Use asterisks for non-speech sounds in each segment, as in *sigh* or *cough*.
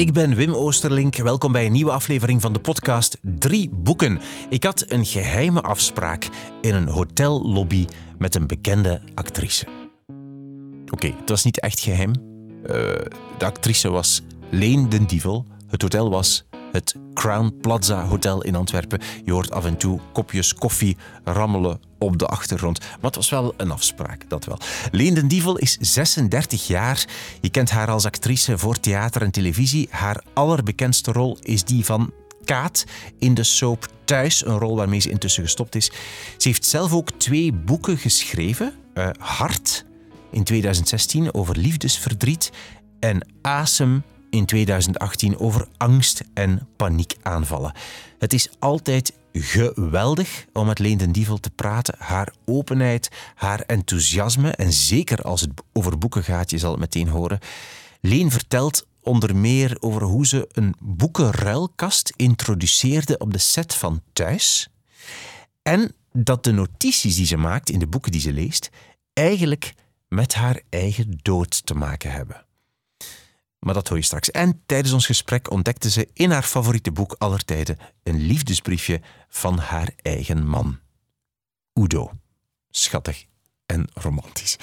Ik ben Wim Oosterlink. Welkom bij een nieuwe aflevering van de podcast Drie Boeken. Ik had een geheime afspraak in een hotellobby met een bekende actrice. Oké, het was niet echt geheim. Uh, de actrice was Leen den Dievel. Het hotel was het Crown Plaza Hotel in Antwerpen. Je hoort af en toe kopjes koffie rammelen op de achtergrond. Maar het was wel een afspraak, dat wel. Leen den Dievel is 36 jaar. Je kent haar als actrice voor theater en televisie. Haar allerbekendste rol is die van Kaat in de soap Thuis, een rol waarmee ze intussen gestopt is. Ze heeft zelf ook twee boeken geschreven. Uh, Hart in 2016 over liefdesverdriet en Asem in 2018 over angst en paniekaanvallen. Het is altijd geweldig om met Leen den Dievel te praten. Haar openheid, haar enthousiasme en zeker als het over boeken gaat, je zal het meteen horen. Leen vertelt onder meer over hoe ze een boekenruilkast introduceerde op de set van Thuis. En dat de notities die ze maakt in de boeken die ze leest eigenlijk met haar eigen dood te maken hebben. Maar dat hoor je straks. En tijdens ons gesprek ontdekte ze in haar favoriete boek aller tijden een liefdesbriefje van haar eigen man. Udo. Schattig en romantisch.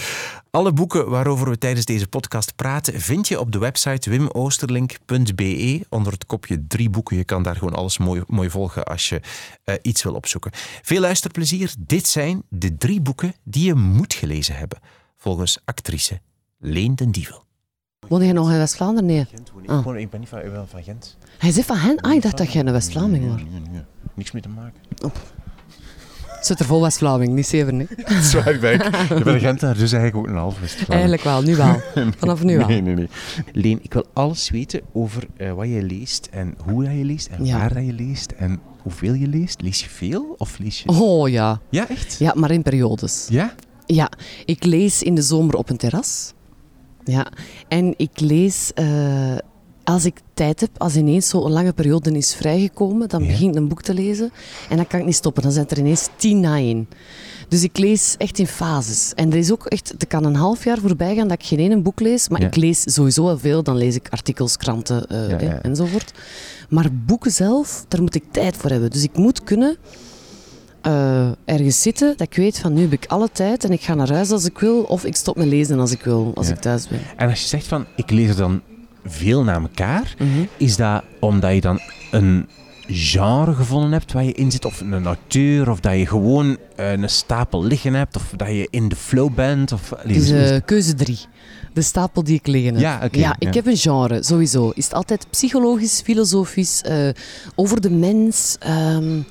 Alle boeken waarover we tijdens deze podcast praten vind je op de website wimoosterlink.be onder het kopje drie boeken. Je kan daar gewoon alles mooi, mooi volgen als je uh, iets wil opzoeken. Veel luisterplezier. Dit zijn de drie boeken die je moet gelezen hebben, volgens actrice Leen den Dievel. Woon je nog in West-Vlaanderen? Nee. Ah. Ik, ik ben niet van, ik ben van Gent. Hij zit van Gent? Ah, ik dacht dat jij een West-Vlaming was. Nee, nee, Niks mee te maken. Oh. Zit er vol West-Vlaming, niet zeven, nee. *laughs* Zwaar ben ik. Je bent Gent dus eigenlijk ook een half West-Vlaming. Eigenlijk wel, nu wel. *laughs* Vanaf nu wel. Nee, nee, nee. Leen, ik wil alles weten over uh, wat je leest en hoe dat je leest en ja. waar dat je leest en hoeveel je leest. Lees je veel of lees je... Oh ja. Ja, echt? Ja, maar in periodes. Ja? Ja, ik lees in de zomer op een terras. Ja, en ik lees uh, als ik tijd heb, als ineens zo'n lange periode is vrijgekomen, dan ja. begin ik een boek te lezen en dan kan ik niet stoppen. Dan zijn er ineens tien na één. Dus ik lees echt in fases. En er is ook echt, er kan een half jaar voorbij gaan dat ik geen ene boek lees, maar ja. ik lees sowieso wel veel. Dan lees ik artikels, kranten uh, ja, ja. enzovoort. Maar boeken zelf, daar moet ik tijd voor hebben. Dus ik moet kunnen uh, ergens zitten dat ik weet van nu heb ik alle tijd en ik ga naar huis als ik wil of ik stop met lezen als ik wil, als ja. ik thuis ben. En als je zegt van ik lees er dan veel na elkaar, mm -hmm. is dat omdat je dan een genre gevonden hebt waar je in zit, of een auteur, of dat je gewoon uh, een stapel liggen hebt, of dat je in de flow bent? Of, uh, keuze drie. De stapel die ik liggen heb. Ja, okay, ja ik ja. heb een genre, sowieso. Is het altijd psychologisch, filosofisch, uh, over de mens. Um,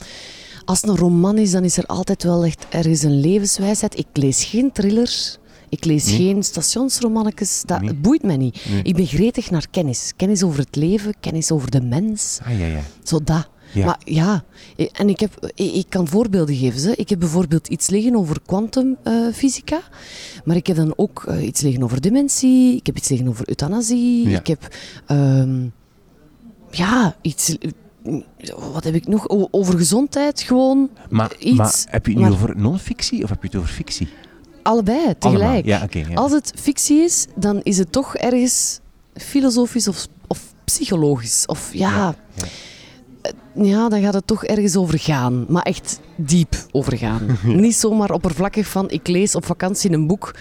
als het een roman is, dan is er altijd wel echt ergens een levenswijsheid. Ik lees geen thrillers. Ik lees nee. geen stationsromannetjes. Dat nee. boeit mij niet. Nee. Ik ben gretig naar kennis. Kennis over het leven, kennis over de mens. Ah, ja, ja. Zo dat. Ja. Maar ja, en ik, heb, ik kan voorbeelden geven. Ze. Ik heb bijvoorbeeld iets liggen over kwantumfysica. Uh, maar ik heb dan ook uh, iets liggen over dementie. Ik heb iets liggen over euthanasie. Ja. Ik heb... Um, ja, iets wat heb ik nog? Over gezondheid gewoon maar, iets. Maar heb je het nu maar, over non-fictie of heb je het over fictie? Allebei, tegelijk. Ja, okay, ja. Als het fictie is, dan is het toch ergens filosofisch of, of psychologisch. Of ja, ja, ja. dan gaat het toch ergens over gaan. Maar echt diep over gaan. *laughs* Niet zomaar oppervlakkig van ik lees op vakantie een boek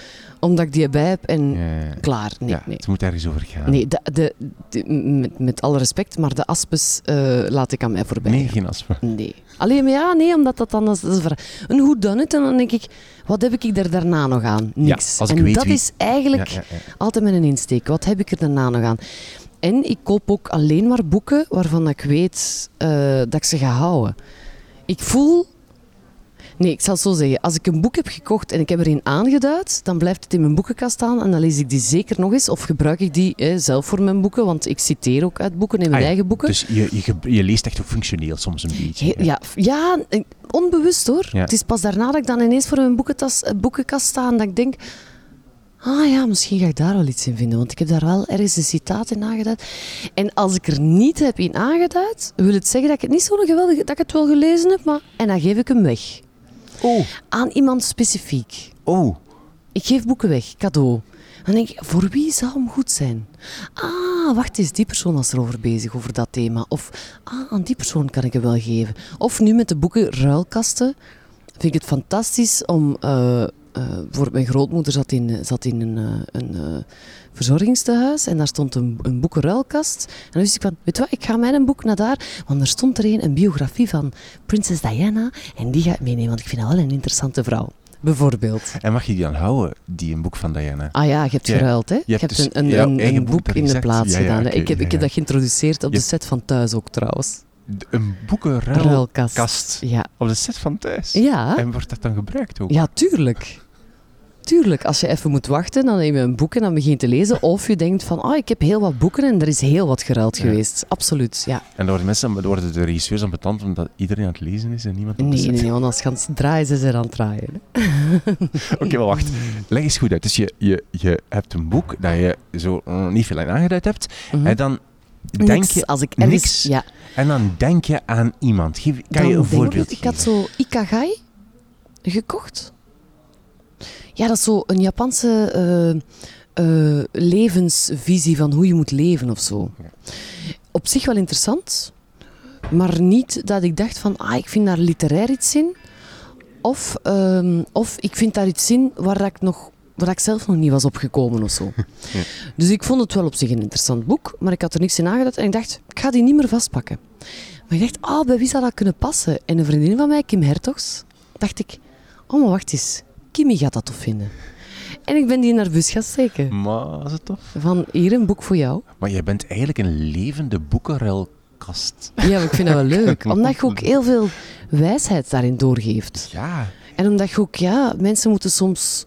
omdat ik die bij heb en ja, ja, ja. klaar. Nee. Het moet ergens over gaan. Nee, de, de, de, met, met alle respect, maar de aspes uh, laat ik aan mij voorbij. Nee, geen aspen. Nee. Alleen maar ja, nee, omdat dat dan... Dat is een hoe dan het? En dan denk ik, wat heb ik er daarna nog aan? Niks. en dat wie... is eigenlijk altijd mijn insteek. Wat heb ik er daarna nog aan? En ik koop ook alleen maar boeken waarvan ik weet uh, dat ik ze ga houden. Ik voel Nee, ik zal het zo zeggen. Als ik een boek heb gekocht en ik heb erin aangeduid, dan blijft het in mijn boekenkast staan en dan lees ik die zeker nog eens. Of gebruik ik die eh, zelf voor mijn boeken, want ik citeer ook uit boeken in mijn ah, eigen boeken. Dus je, je, je, leest echt ook functioneel soms een beetje. He, ja, ja, onbewust hoor. Ja. Het is pas daarna dat ik dan ineens voor mijn boekentas, boekenkast sta en dat ik denk... Ah ja, misschien ga ik daar wel iets in vinden, want ik heb daar wel ergens een citaat in aangeduid. En als ik er niet heb in aangeduid, wil het zeggen dat ik het niet zo geweldig, dat ik het wel gelezen heb, maar en dan geef ik hem weg. Oh. Aan iemand specifiek. Oh. Ik geef boeken weg, cadeau. Dan denk ik, voor wie zou hem goed zijn? Ah, wacht eens, die persoon was erover bezig, over dat thema. Of, ah, aan die persoon kan ik het wel geven. Of nu met de boeken ruilkasten, vind ik het fantastisch om... Uh, uh, mijn grootmoeder zat in, zat in een, uh, een verzorgingstehuis en daar stond een, een boekenruilkast. En dan wist ik van, weet je wat, ik ga mijn boek naar daar, want er stond er een, een biografie van prinses Diana en die ga ik meenemen, want ik vind haar wel een interessante vrouw. Bijvoorbeeld. En mag je die aanhouden, die een boek van Diana? Ah ja, je hebt geruild, hè? Je, hebt, dus een, een, een, boek, in de plaats gedaan. ik, heb, ik heb dat geïntroduceerd op de set van thuis ook trouwens. Een boekenruilkast ja. op de set van thuis? Ja. En wordt dat dan gebruikt ook? Ja, tuurlijk. Tuurlijk, als je even moet wachten, dan neem je een boek en dan begin je te lezen. Of je denkt van, oh, ik heb heel wat boeken en er is heel wat geruild geweest. Absoluut, ja. En dan worden, mensen, worden de regisseurs aan betand omdat iedereen aan het lezen is en niemand aan Nee, nee, nee, want als gaan draaien, ze er aan het draaien. *laughs* Oké, maar wacht. Leg eens goed uit. Dus je, je, je hebt een boek dat je zo uh, niet veel aan aangeduid hebt. Mhm. En dan denk je... Als ik niks. Ja. En dan denk je aan iemand. Geef, kan je een voorbeeld ik, Ik had zo Ikagai gekocht. Ja, dat is zo een Japanse uh, levensvisie van hoe je moet leven of zo. Op zich wel interessant, maar niet dat ik dacht van, ah, ik vind daar literair iets in. Of, uh, of ik vind daar iets in waar ik, nog, waar ik zelf nog niet was opgekomen of zo. *laughs* Dus ik vond het wel op zich een interessant boek, maar ik had er niks in aangedaan en ik dacht, ik ga die niet meer vastpakken. Maar ik dacht, ah, oh, bij wie zou dat kunnen passen? En een vriendin van mij, Kim Hertogs, dacht ik, oh, maar wacht eens. Kimmy gaat dat tof vinden. En ik ben die naar bus gaan steken. Maar is het tof? Van hier een boek voor jou. Maar jij bent eigenlijk een levende boekenruilkast. Ja, ik vind dat wel leuk. *laughs* Omdat je ook heel veel wijsheid daarin doorgeeft. Ja. En omdat je ook, ja, mensen moeten soms...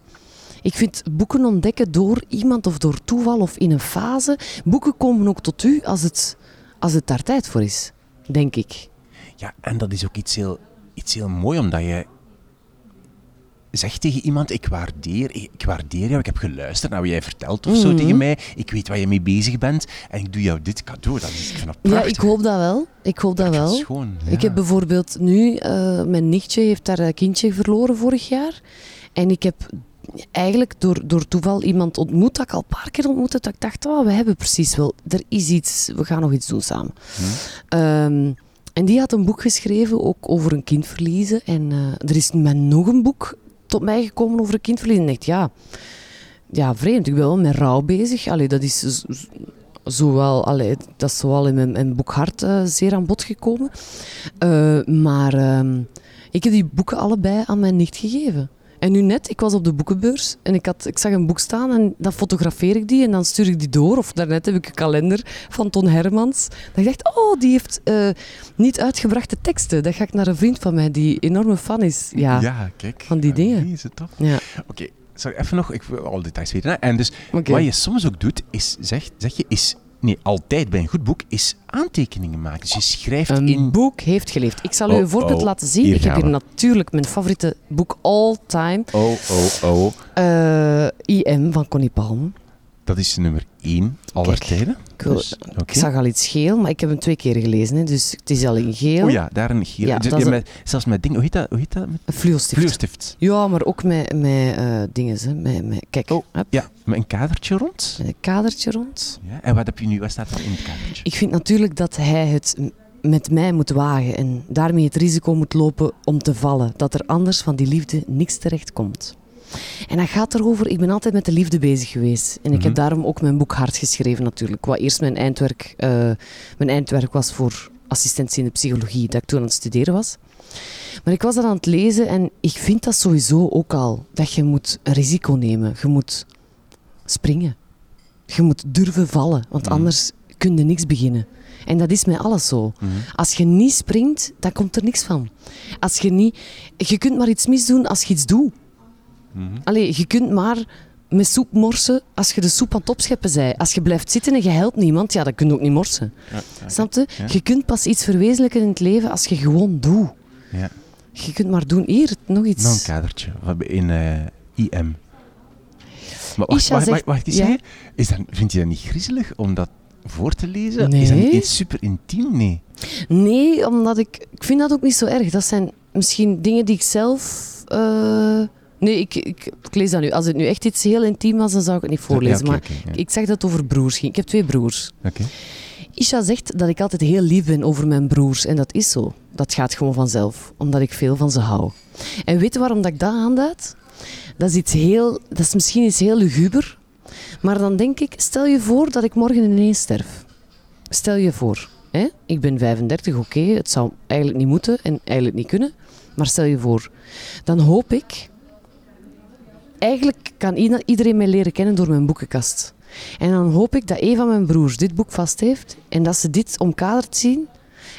Ik vind boeken ontdekken door iemand of door toeval of in een fase. Boeken komen ook tot u als het, als het daar tijd voor is, denk ik. Ja, en dat is ook iets heel, iets heel mooi, omdat je zeg tegen iemand, ik waardeer, ik waardeer jou, ik heb geluisterd naar wat jij vertelt of zo mhm. tegen mij, ik weet waar je mee bezig bent en ik doe jou dit cadeau. Dat is, ik Ja, ik hoop dat wel. Ik hoop dat, wel. Ik heb bijvoorbeeld nu, uh, mijn nichtje heeft haar eh, kindje verloren vorig jaar en ik heb eigenlijk door, door toeval iemand ontmoet dat ik al een paar keer ontmoet dat ik dacht, oh, we hebben precies wel, er is iets, we gaan nog iets doen samen. Hmm. Um, en die had een boek geschreven, ook over een kind verliezen. En uh, er is met nog een boek tot mij gekomen over een kindverlies. En dacht, ja, ja, vreemd. Ik ben wel met rouw bezig. Allee, dat is zowel, allee, dat is zowel in mijn, mijn boek Hart uh, zeer aan bod gekomen. Uh, maar uh, ik heb die boeken allebei aan mijn nicht gegeven. En nu net, ik was op de boekenbeurs en ik, had, ik zag een boek staan en dan fotografeer ik die en dan stuur ik die door. Of daarnet heb ik een kalender van Ton Hermans. Dan dacht ik, oh, die heeft uh, niet uitgebrachte teksten. Dat ga ik naar een vriend van mij die enorme fan is ja, ja kijk, van die dingen. Die is het tof. Ja. Oké, okay, even nog, ik wil al details weten. Hè? En dus wat je soms ook doet, is, zeg, zeg je, is nee, altijd bij een goed boek, is aantekeningen maken. Dus je schrijft een in... Een boek heeft geleefd. Ik zal u een voorbeeld oh, laten zien. Ik heb hier natuurlijk mijn favoriete boek all time. Oh, oh, oh. Uh, IM van Connie Palm. Dat is nummer 1 aller tijden. Ik, dus, ik, zag al iets geel, maar ik heb hem twee keer gelezen, hè, dus het is al in geel. Oh ja, daar een geel. Ja, dus, met, zelfs met dingen, hoe heet dat? Hoe heet dat? Met... Een fluostift. fluostift. Ja, maar ook met, met uh, dingen. Hè, met, met, kijk, oh, ja, met een kadertje rond. Met een kadertje rond. Ja, en wat, heb je nu, wat staat er in het kadertje? Ik vind natuurlijk dat hij het met mij moet wagen en daarmee het risico moet lopen om te vallen. Dat er anders van die liefde niks terecht komt. En dat gaat erover, ik ben altijd met de liefde bezig geweest. En ik heb mhm. daarom ook mijn boek Hart geschreven natuurlijk. Wat eerst mijn eindwerk, uh, mijn eindwerk was voor assistentie in de psychologie, dat ik toen aan het studeren was. Maar ik was dat aan het lezen en ik vind dat sowieso ook al, dat je moet een risico nemen. Je moet springen. Je moet durven vallen, want mhm. anders kun je niks beginnen. En dat is met alles zo. Mhm. Als je niet springt, dan komt er niks van. Als je niet... Je kunt maar iets misdoen als je iets doet. Mm Allee, je kunt maar met soep morsen als je de soep aan het opscheppen zij. Als je blijft zitten en je helpt niemand, ja, dan kun je ook niet morsen. Ja, Snap je? Je kunt pas iets verwezenlijken in het leven als je gewoon doet. Ja. Je kunt maar doen. Hier, nog iets. Nog een kadertje. In uh, eh, IM. Maar wacht, wacht, wacht, wacht, ja. is dat, vind je dat niet griezelig om dat voor te lezen? Nee. Is dat niet super intiem? Nee. Nee, omdat ik... Ik vind dat ook niet zo erg. Dat zijn misschien dingen die ik zelf... Uh, Nee, ik, ik, ik lees dat nu. Als het nu echt iets heel intiem was, dan zou ik het niet voorlezen. Ja, maar ja. ik zeg dat het over broers ging. Ik heb twee broers. Oké. Isha zegt dat ik altijd heel lief ben over mijn broers. En dat is zo. Dat gaat gewoon vanzelf. Omdat ik veel van ze hou. En weet je waarom dat ik dat aanduid? Dat is, iets heel, dat is misschien iets heel luguber. Maar dan denk ik, stel je voor dat ik morgen ineens sterf. Stel je voor. Hè? Ik ben 35, oké. het zou eigenlijk niet moeten en eigenlijk niet kunnen. Maar stel je voor. Dan hoop ik... Eigenlijk kan ieder- iedereen mij leren kennen door mijn boekenkast. En dan hoop ik dat een van mijn broers dit boek vast heeft en dat ze dit omkaderd zien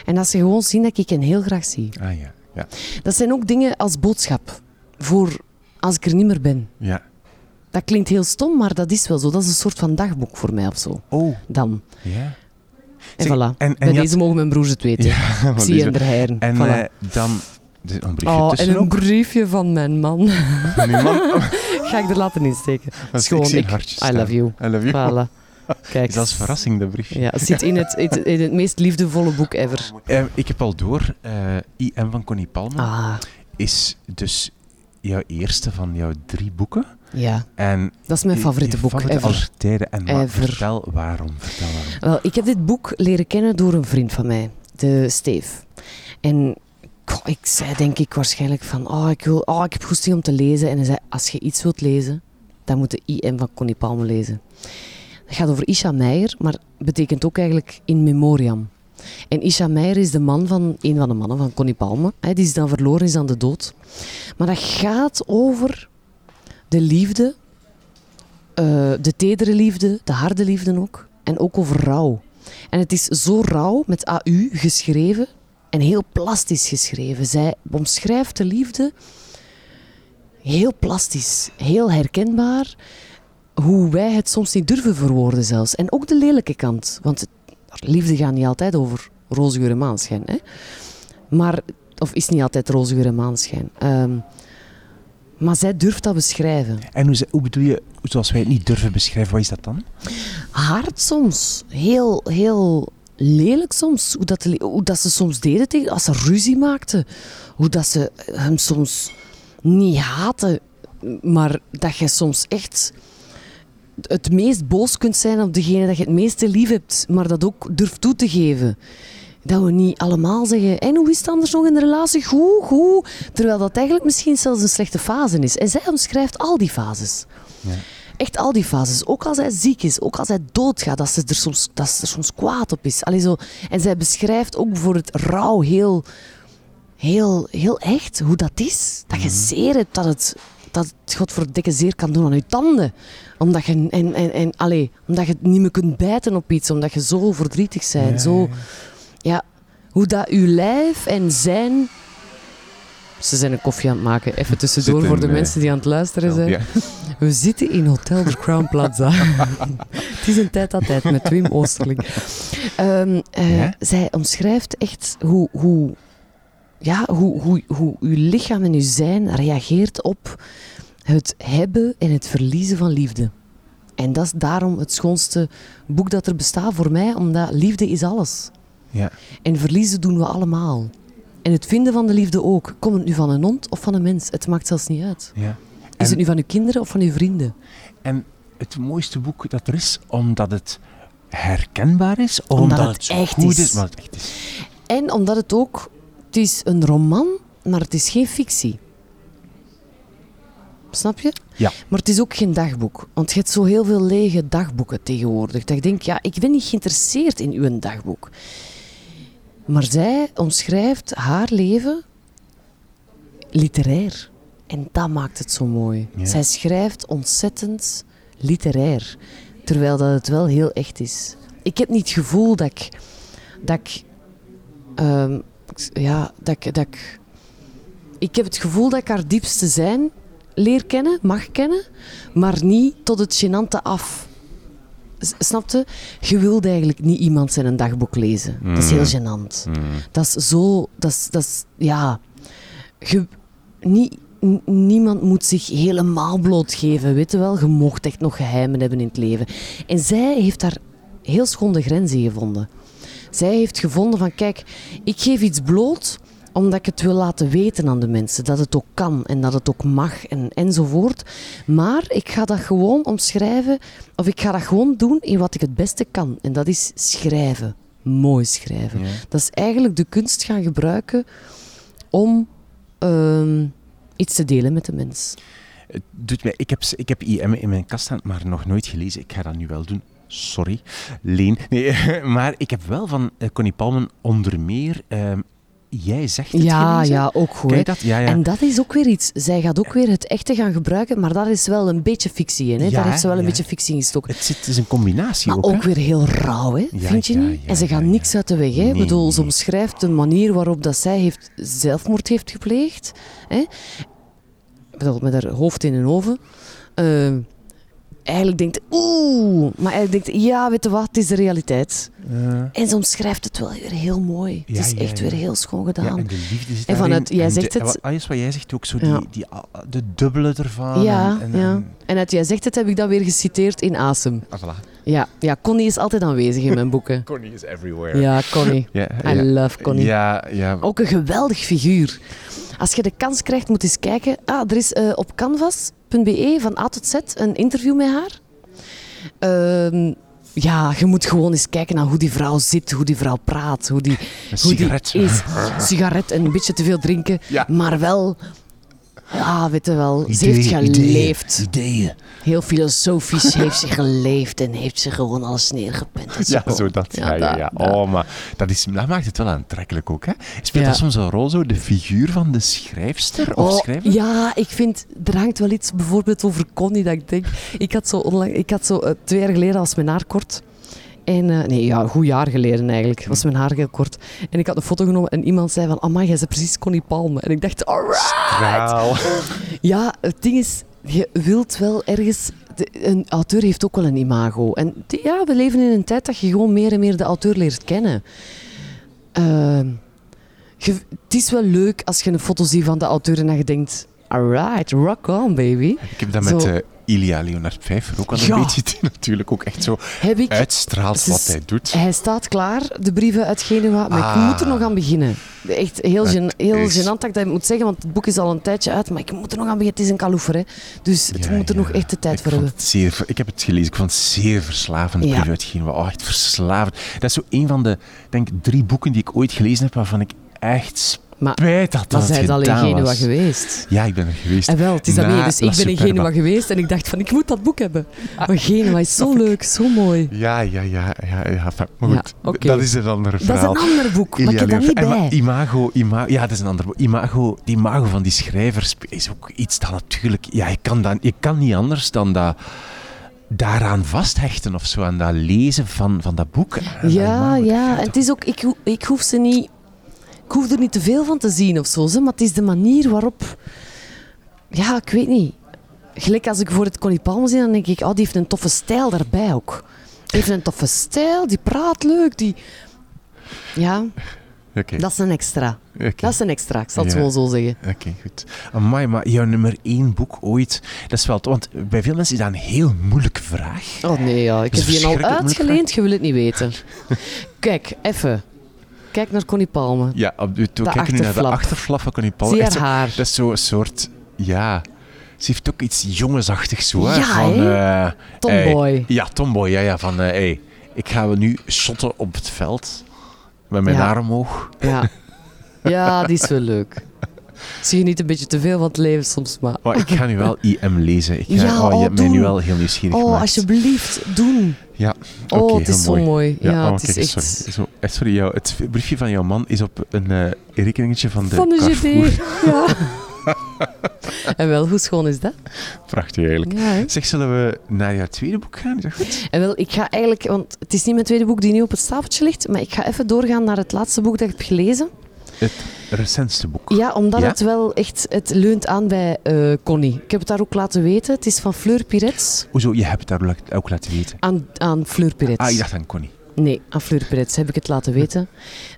en dat ze gewoon zien dat ik hen heel graag zie. Ah ja. Ja. Dat zijn ook dingen als boodschap voor als ik er niet meer ben. ja. Dat klinkt heel stom, maar dat is wel zo. Dat is een soort van dagboek voor mij of zo. Oh, Dan. ja. En voilà. en- en Bij je had- deze mogen mijn broers het weten. *laughs* Ja, ik zie er heren. En Voilà. eh, dan... Er zit een briefje Oh, en een briefje van mijn man. Van uw man. *laughs* Ga ik er laten insteken. *laughs* Schoon, een ik- I love you. I love you. Voilà. *laughs* Kijk. Is dat als verrassing, dat briefje? Ja, het zit in het, in het, in het meest liefdevolle boek ever. Eh, ik heb al door, eh, IM van Connie Palme Ah, is dus jouw eerste van jouw drie boeken. ja. En Dat is mijn favoriete boek favoriete ever. aller tijden. En Ever. vertel waarom. Vertel waarom. Wel, ik heb dit boek leren kennen door een vriend van mij, de Steve. En goh, ik zei denk ik waarschijnlijk van, oh ik, wil, oh, ik heb goesting om te lezen. En hij zei, als je iets wilt lezen, dan moet je IM van Connie Palme lezen. Het gaat over Isha Meijer, maar betekent ook eigenlijk in memoriam. En Isha Meijer is de man van, een van de mannen van Connie Palme. Hè, die is dan verloren, is aan de dood. Maar dat gaat over de liefde, eh, de tedere liefde, de harde liefde ook. En ook over rouw. En het is zo rauw, met AU geschreven en heel plastisch geschreven. Zij omschrijft de liefde heel plastisch, heel herkenbaar. Hoe wij het soms niet durven verwoorden zelfs. En ook de lelijke kant. Want liefde gaat niet altijd over roze geur en maanschijn. Hè? Maar, of is niet altijd roze en maanschijn. Ehm, maar zij durft dat beschrijven. En hoe, bedoel je, zoals wij het niet durven beschrijven, wat is dat dan? hard soms. Heel, heel lelijk soms. Hoe dat, hoe dat ze soms deden tegen... Als ze ruzie maakten. Hoe dat ze hem soms niet haten. Maar dat je soms echt het meest boos kunt zijn op degene dat je het meeste lief hebt. Maar dat ook durft toe te geven. Dat we niet allemaal zeggen... En hoe is het anders nog in de relatie? Goed, goed. Terwijl dat eigenlijk misschien zelfs een slechte fase is. En zij omschrijft al die fases. Ja. Echt al die fases. Ook als hij ziek is, ook als hij doodgaat, dat ze er soms, dat ze er soms kwaad op is. Allee, zo. En zij beschrijft ook bijvoorbeeld rouw heel, heel, heel echt, hoe dat is. Dat je zeer hebt, dat het, dat het godverdikke zeer kan doen aan je tanden. Omdat je, en, en, en, allee, omdat je het niet meer kunt bijten op iets, omdat je zo verdrietig bent. Ja, Zo, ja, hoe dat uw lijf en zijn... Ze zijn een koffie aan het maken. Even tussendoor Zitten, voor de eh, mensen die aan het luisteren zijn. Ja. We zitten in Hotel de Crown Plaza. *laughs* het is een tijd dat tijd met Wim Oosterling. Ehm, eh, Ja? Zij omschrijft echt hoe, hoe, ja, hoe, hoe, hoe uw lichaam en uw zijn reageert op het hebben en het verliezen van liefde. En dat is daarom het schoonste boek dat er bestaat voor mij, omdat liefde is alles. Ja. En verliezen doen we allemaal. En het vinden van de liefde ook. Komt het nu van een hond of van een mens? Het maakt zelfs niet uit. Ja. Is het nu van uw kinderen of van uw vrienden? En het mooiste boek dat er is, omdat het herkenbaar is, omdat, Omdat het, echt goed is. is. Omdat het echt is. En omdat het ook... Het is een roman, maar het is geen fictie. Snap je? Ja. Maar het is ook geen dagboek. Want je hebt zo heel veel lege dagboeken tegenwoordig. Dat ik denk, ja, ik ben niet geïnteresseerd in uw dagboek. Maar zij omschrijft haar leven literair. En dat maakt het zo mooi. Ja. Zij schrijft ontzettend literair. Terwijl dat het wel heel echt is. Ik heb niet het gevoel dat ik... Dat ik ehm, ja, dat ik, dat ik... Ik heb het gevoel dat ik haar diepste zijn leer kennen, mag kennen, maar niet tot het gênante af. Snapte? Je wilt eigenlijk niet iemand zijn een dagboek lezen. Dat is heel gênant. Dat is zo... Dat is, dat is, ja... Je, niet, niemand moet zich helemaal blootgeven, weet je wel. Je mocht echt nog geheimen hebben in het leven. En zij heeft daar heel schone grenzen gevonden. Zij heeft gevonden van, kijk, ik geef iets bloot omdat ik het wil laten weten aan de mensen. Dat het ook kan en dat het ook mag en, enzovoort. Maar ik ga dat gewoon omschrijven, of ik ga dat gewoon doen in wat ik het beste kan. En dat is schrijven. Mooi schrijven. Ja. Dat is eigenlijk de kunst gaan gebruiken om ehm, iets te delen met de mens. Het doet mij, ik, heb, ik heb IM in mijn kast staan, maar nog nooit gelezen. Ik ga dat nu wel doen. Sorry, Leen. Nee, *laughs* maar ik heb wel van eh, Connie Palmen onder meer... ehm, jij zegt het Ja, ja, ook goed. Dat? Ja, ja. En dat is ook weer iets. Zij gaat ook weer het echte gaan gebruiken, maar daar is wel een beetje fictie in. Hè? Ja, daar heeft ze wel een beetje fictie in gestoken. Het, zit, het is een combinatie Maar ook, ook weer heel rauw, hè? Vind je niet? en ze gaat niks uit de weg. Hè? Nee, bedoel, ze omschrijft de manier waarop dat zij heeft zelfmoord heeft gepleegd. Hè? Bedoel, met haar hoofd in een oven. Ehm, eigenlijk denkt, oeh, maar eigenlijk denkt, ja, weet je wat, het is de realiteit. Eh, En ze omschrijft het wel weer heel mooi. Ja, het is ja, echt ja. weer heel schoon ja, gedaan. en de liefde zit En daarin. vanuit- jij En zegt de, het- alles wat jij zegt ook, zo Ja. die, die, ah, de dubbele ervan. Ja, en, en, ja. en- En uit Jij zegt het heb ik dat weer geciteerd in Asem. ah, voilà. Ja, ja, Connie is altijd aanwezig in mijn boeken. *laughs* Connie is everywhere. Ja, Connie. ja, I ja. love Connie. Ja, ja. Ook een geweldig figuur. Als je de kans krijgt, moet eens kijken. Ah, er is eh, op canvas.be van A tot Z een interview met haar. Ehm, ja, je moet gewoon eens kijken naar hoe die vrouw zit, hoe die vrouw praat, hoe die, Een hoe die sigaret. is. Sigaret en een beetje te veel drinken, Ja. maar wel... Ja, weet je wel, ze heeft geleefd. Ideeën. ideeën. Heel filosofisch *laughs* heeft ze geleefd en heeft ze gewoon alles neergepend. en Ja, zo dat. Ja, ja, dat- ja. dat. Oh, maar dat, is, dat maakt het wel aantrekkelijk ook, hè? Speelt dat soms een rol, zo, de figuur van de schrijfster of Oh, schrijver? ja, ik vind, er hangt wel iets bijvoorbeeld over Connie dat ik denk. Ik had zo, onlang, ik had zo eh, twee jaar geleden was mijn haar kort. En, eh, nee, ja, een goed jaar geleden eigenlijk, was mijn haar heel kort. En ik had een foto genomen en iemand zei van, amai, jij bent precies Connie Palme. En ik dacht, alright. Ja, het ding is, je wilt wel ergens... de- een auteur heeft ook wel een imago. En ja, we leven in een tijd dat je gewoon meer en meer de auteur leert kennen. Ehm, je- het is wel leuk als je een foto ziet van de auteur en dat je denkt... Alright, rock on, baby. Ik heb dat met Zo. Ilia Leonard Pfeiffer ook al een Ja. beetje die natuurlijk ook echt zo ik... uitstraalt wat hij doet. Hij staat klaar, de brieven uit Genua, maar ik Ah. moet er nog aan beginnen. Echt heel, gen, heel is- gênant dat ik dat moet zeggen, want het boek is al een tijdje uit, maar ik moet er nog aan beginnen. Het is een kaloefer, hè. Dus het Ja, moet er ja. nog echt de tijd ik voor hebben. zeer, ik heb het gelezen, ik vond het zeer verslavend. Ja. Brief uit Genua. Oh, echt verslavend. Dat is zo een van de, denk drie boeken die ik ooit gelezen heb waarvan ik echt Maar, spijt dat het zij al in Genua was. geweest? Ja, ik ben er geweest. En wel, het is dat mee. Dus ik ben in. Genua geweest en ik dacht van, ik moet dat boek hebben. Maar Genua is zo leuk, zo mooi. Ja, ja, ja. ja, ja. Maar Ja, goed, dat is een ander Dat is verhaal. een ander boek, maar ik heb dat niet. En bij. Imago, imago, ja, dat is een ander boek. Imago, die imago van die schrijvers is ook iets dat natuurlijk... Ja, je kan, dat, je kan niet anders dan dat daaraan vasthechten of zo, aan dat lezen van, van dat boek. Dat Ja, ja. En het is ook, ik, ik hoef ze niet... Ik hoef er niet te veel van te zien of zo, maar het is de manier waarop... Ja, ik weet niet. Gelijk als ik voor het Connie Palme zie, dan denk ik, oh, die heeft een toffe stijl daarbij ook. Die heeft een toffe stijl, die praat leuk, die... Ja, dat is een extra. Dat is een extra, ik zal het Ja. zo zeggen. Oké, goed. Amai, maar jouw nummer één boek ooit, dat is wel... Want bij veel mensen is dat een heel moeilijke vraag. Oh nee, ja. ik heb die al uitgeleend, je wil het niet weten. *laughs* Kijk, even. Kijk naar Connie Palme. Ja, op, we De kijken nu naar de achterflap. van Connie Paul. Zie haar zo- haar. Dat is zo'n soort... Ja... Ze heeft ook iets jongensachtigs zo, hè. Ja, van, eh, Tomboy. hey, ja, tomboy. Ja, ja, van... eh, hey, ik ga nu shotten op het veld. Met mijn Ja. arm omhoog. Ja. *laughs* ja, die is wel leuk. Zie je niet een beetje te veel van het leven soms, maar... Maar ik ga nu wel IM lezen. Ik ga, Ja, oh, je oh, hebt mij nu wel heel nieuwsgierig Oh, gemaakt. alsjeblieft, doen. Ja, Oh, oké, het is zo mooi. Ja, oh, het is echt... Sorry, zo, eh, sorry jou, het briefje van jouw man is op een eh rekeningetje van de Van de Carrefour. GD. *laughs* Ja. en wel, hoe schoon is dat? Prachtig eigenlijk. Ja? Zeg, zullen we naar jouw tweede boek gaan? Is dat goed? En wel, ik ga eigenlijk... Want het is niet mijn tweede boek die nu op het tafeltje ligt, maar ik ga even doorgaan naar het laatste boek dat ik heb gelezen. Het recentste boek. Ja, omdat Ja? het wel echt... Het leunt aan bij eh, Connie. Ik heb het daar ook laten weten. Het is van Fleur Pirets Hoezo? Je hebt het daar ook- laten weten. aan, aan Fleur Pirets. Ah, ik dacht aan Connie. Nee, aan Fleur Pirets heb ik het laten weten.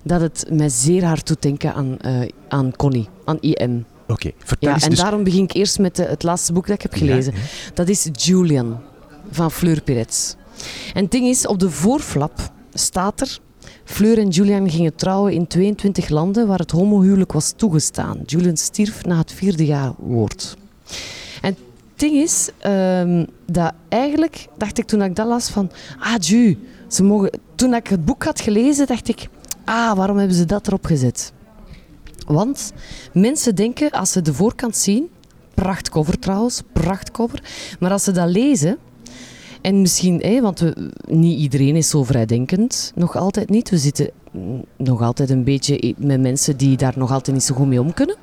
Dat het mij zeer hard doet denken aan, eh, aan Connie, aan IM. Oké, vertel Ja, eens. en dus... daarom begin ik eerst met de- het laatste boek dat ik heb gelezen. Ja, Dat is Julian van Fleur Pirets. En het ding is, op de voorflap staat er Fleur en Julian gingen trouwen in 22 landen waar het homohuwelijk was toegestaan. Julian stierf na het vierde jaar woord. En het ding is ehm, dat eigenlijk, dacht ik toen ik dat las van, ah, Ju, ze mogen... Toen ik het boek had gelezen, dacht ik, ah, waarom hebben ze dat erop gezet? Want mensen denken, als ze de voorkant zien, prachtcover trouwens, prachtcover, maar als ze dat lezen, en misschien, hè, want we, niet iedereen is zo vrijdenkend, nog altijd niet. We zitten nog altijd een beetje met mensen die daar nog altijd niet zo goed mee om kunnen.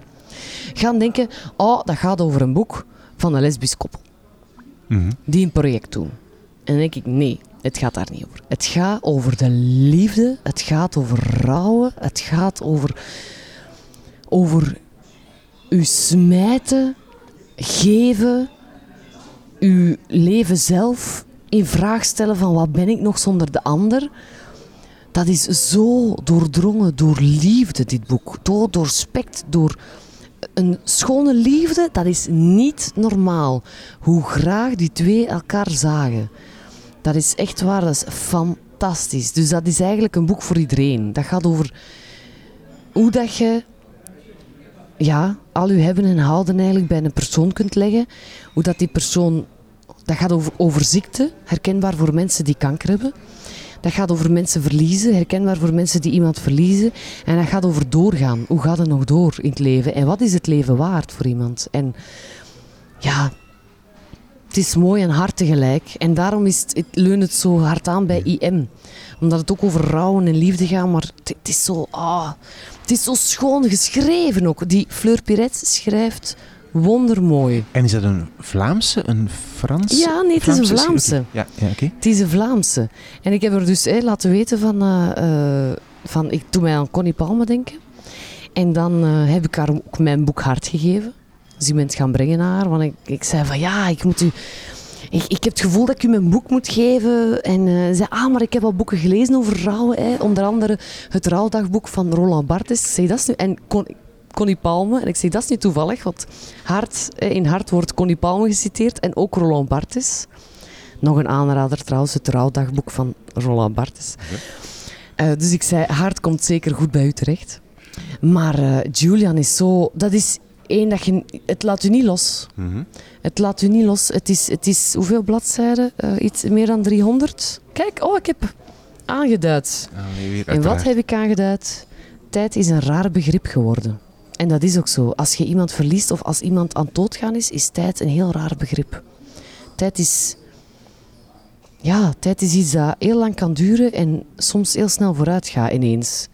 Gaan denken, oh, dat gaat over een boek van een lesbisch koppel. Die een project doen. En dan denk ik, nee, het gaat daar niet over. Het gaat over de liefde, het gaat over rouwen, het gaat over, over u smijten, geven, uw leven zelf in vraag stellen van wat ben ik nog zonder de ander. Dat is zo doordrongen door liefde, dit boek. Door, doorspekt door een schone liefde. Dat is niet normaal. Hoe graag die twee elkaar zagen. Dat is echt waar, dat is fantastisch. Dus dat is eigenlijk een boek voor iedereen. Dat gaat over hoe dat je ja, al je hebben en houden eigenlijk bij een persoon kunt leggen. Hoe dat die persoon... Dat gaat over, over ziekte, herkenbaar voor mensen die kanker hebben. Dat gaat over mensen verliezen, herkenbaar voor mensen die iemand verliezen. En dat gaat over doorgaan. Hoe gaat het nog door in het leven? En wat is het leven waard voor iemand? En ja, het is mooi en hard tegelijk. En daarom is het, leunt het zo hard aan bij IM. Omdat het ook over rouwen en liefde gaat, maar het, het is zo... Ah, het is zo schoon geschreven ook. Die Fleur Piret schrijft wondermooi. En is dat een Vlaamse, een Franse? Ja, nee, het is een Vlaamse. Ja, ja oké. Het is een Vlaamse. En ik heb er dus laten weten van... eh, eh, van ik doe mij aan Connie Palme denken. En dan eh, heb ik haar ook mijn boek Hart gegeven. Dus ik ben het gaan brengen naar haar. Want ik, ik zei van ja, ik moet u... Ik, ik heb het gevoel dat ik u mijn boek moet geven. En ze zei, ah, maar ik heb al boeken gelezen over rouwen. Hè. Onder andere het rouwdagboek van Roland Barthes. Ik zei, dat is nu... En Con, Connie Palme. En ik zeg, dat is niet toevallig, want hart, eh, in Hart wordt Connie Palme geciteerd en ook Roland Barthes. Nog een aanrader trouwens, het rouwdagboek van Roland Barthes. Eh, dus ik zei, Hart komt zeker goed bij u terecht. Maar eh, Julian is zo... Dat is één dat je... Het laat u niet los. Mhm. Het laat u niet los. Het is, het is hoeveel bladzijden? Iets meer dan 300. Kijk, oh, ik heb aangeduid. Weer En wat heb ik aangeduid? Tijd is een raar begrip geworden. En dat is ook zo. Als je iemand verliest of als iemand aan het doodgaan is, is tijd een heel raar begrip. Tijd is... Ja, tijd is iets dat heel lang kan duren en soms heel snel vooruit gaat ineens.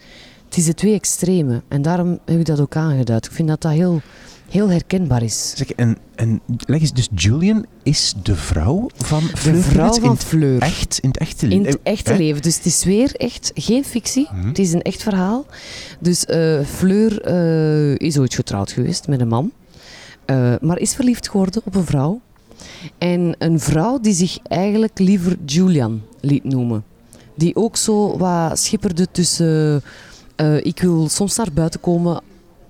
Het is de twee extremen. En daarom heb ik dat ook aangeduid. Ik vind dat dat heel, heel herkenbaar is. Zeg, en, en leg eens, dus Julian is de vrouw van Fleur De vrouw van in Fleur. Echt, in het echte In leven. het echte leven. Dus het is weer echt geen fictie. Mhm. Het is een echt verhaal. Dus eh, Fleur eh, is ooit getrouwd geweest met een man. eh, maar is verliefd geworden op een vrouw. En een vrouw die zich eigenlijk liever Julian liet noemen. Die ook zo wat schipperde tussen... ik wil soms naar buiten komen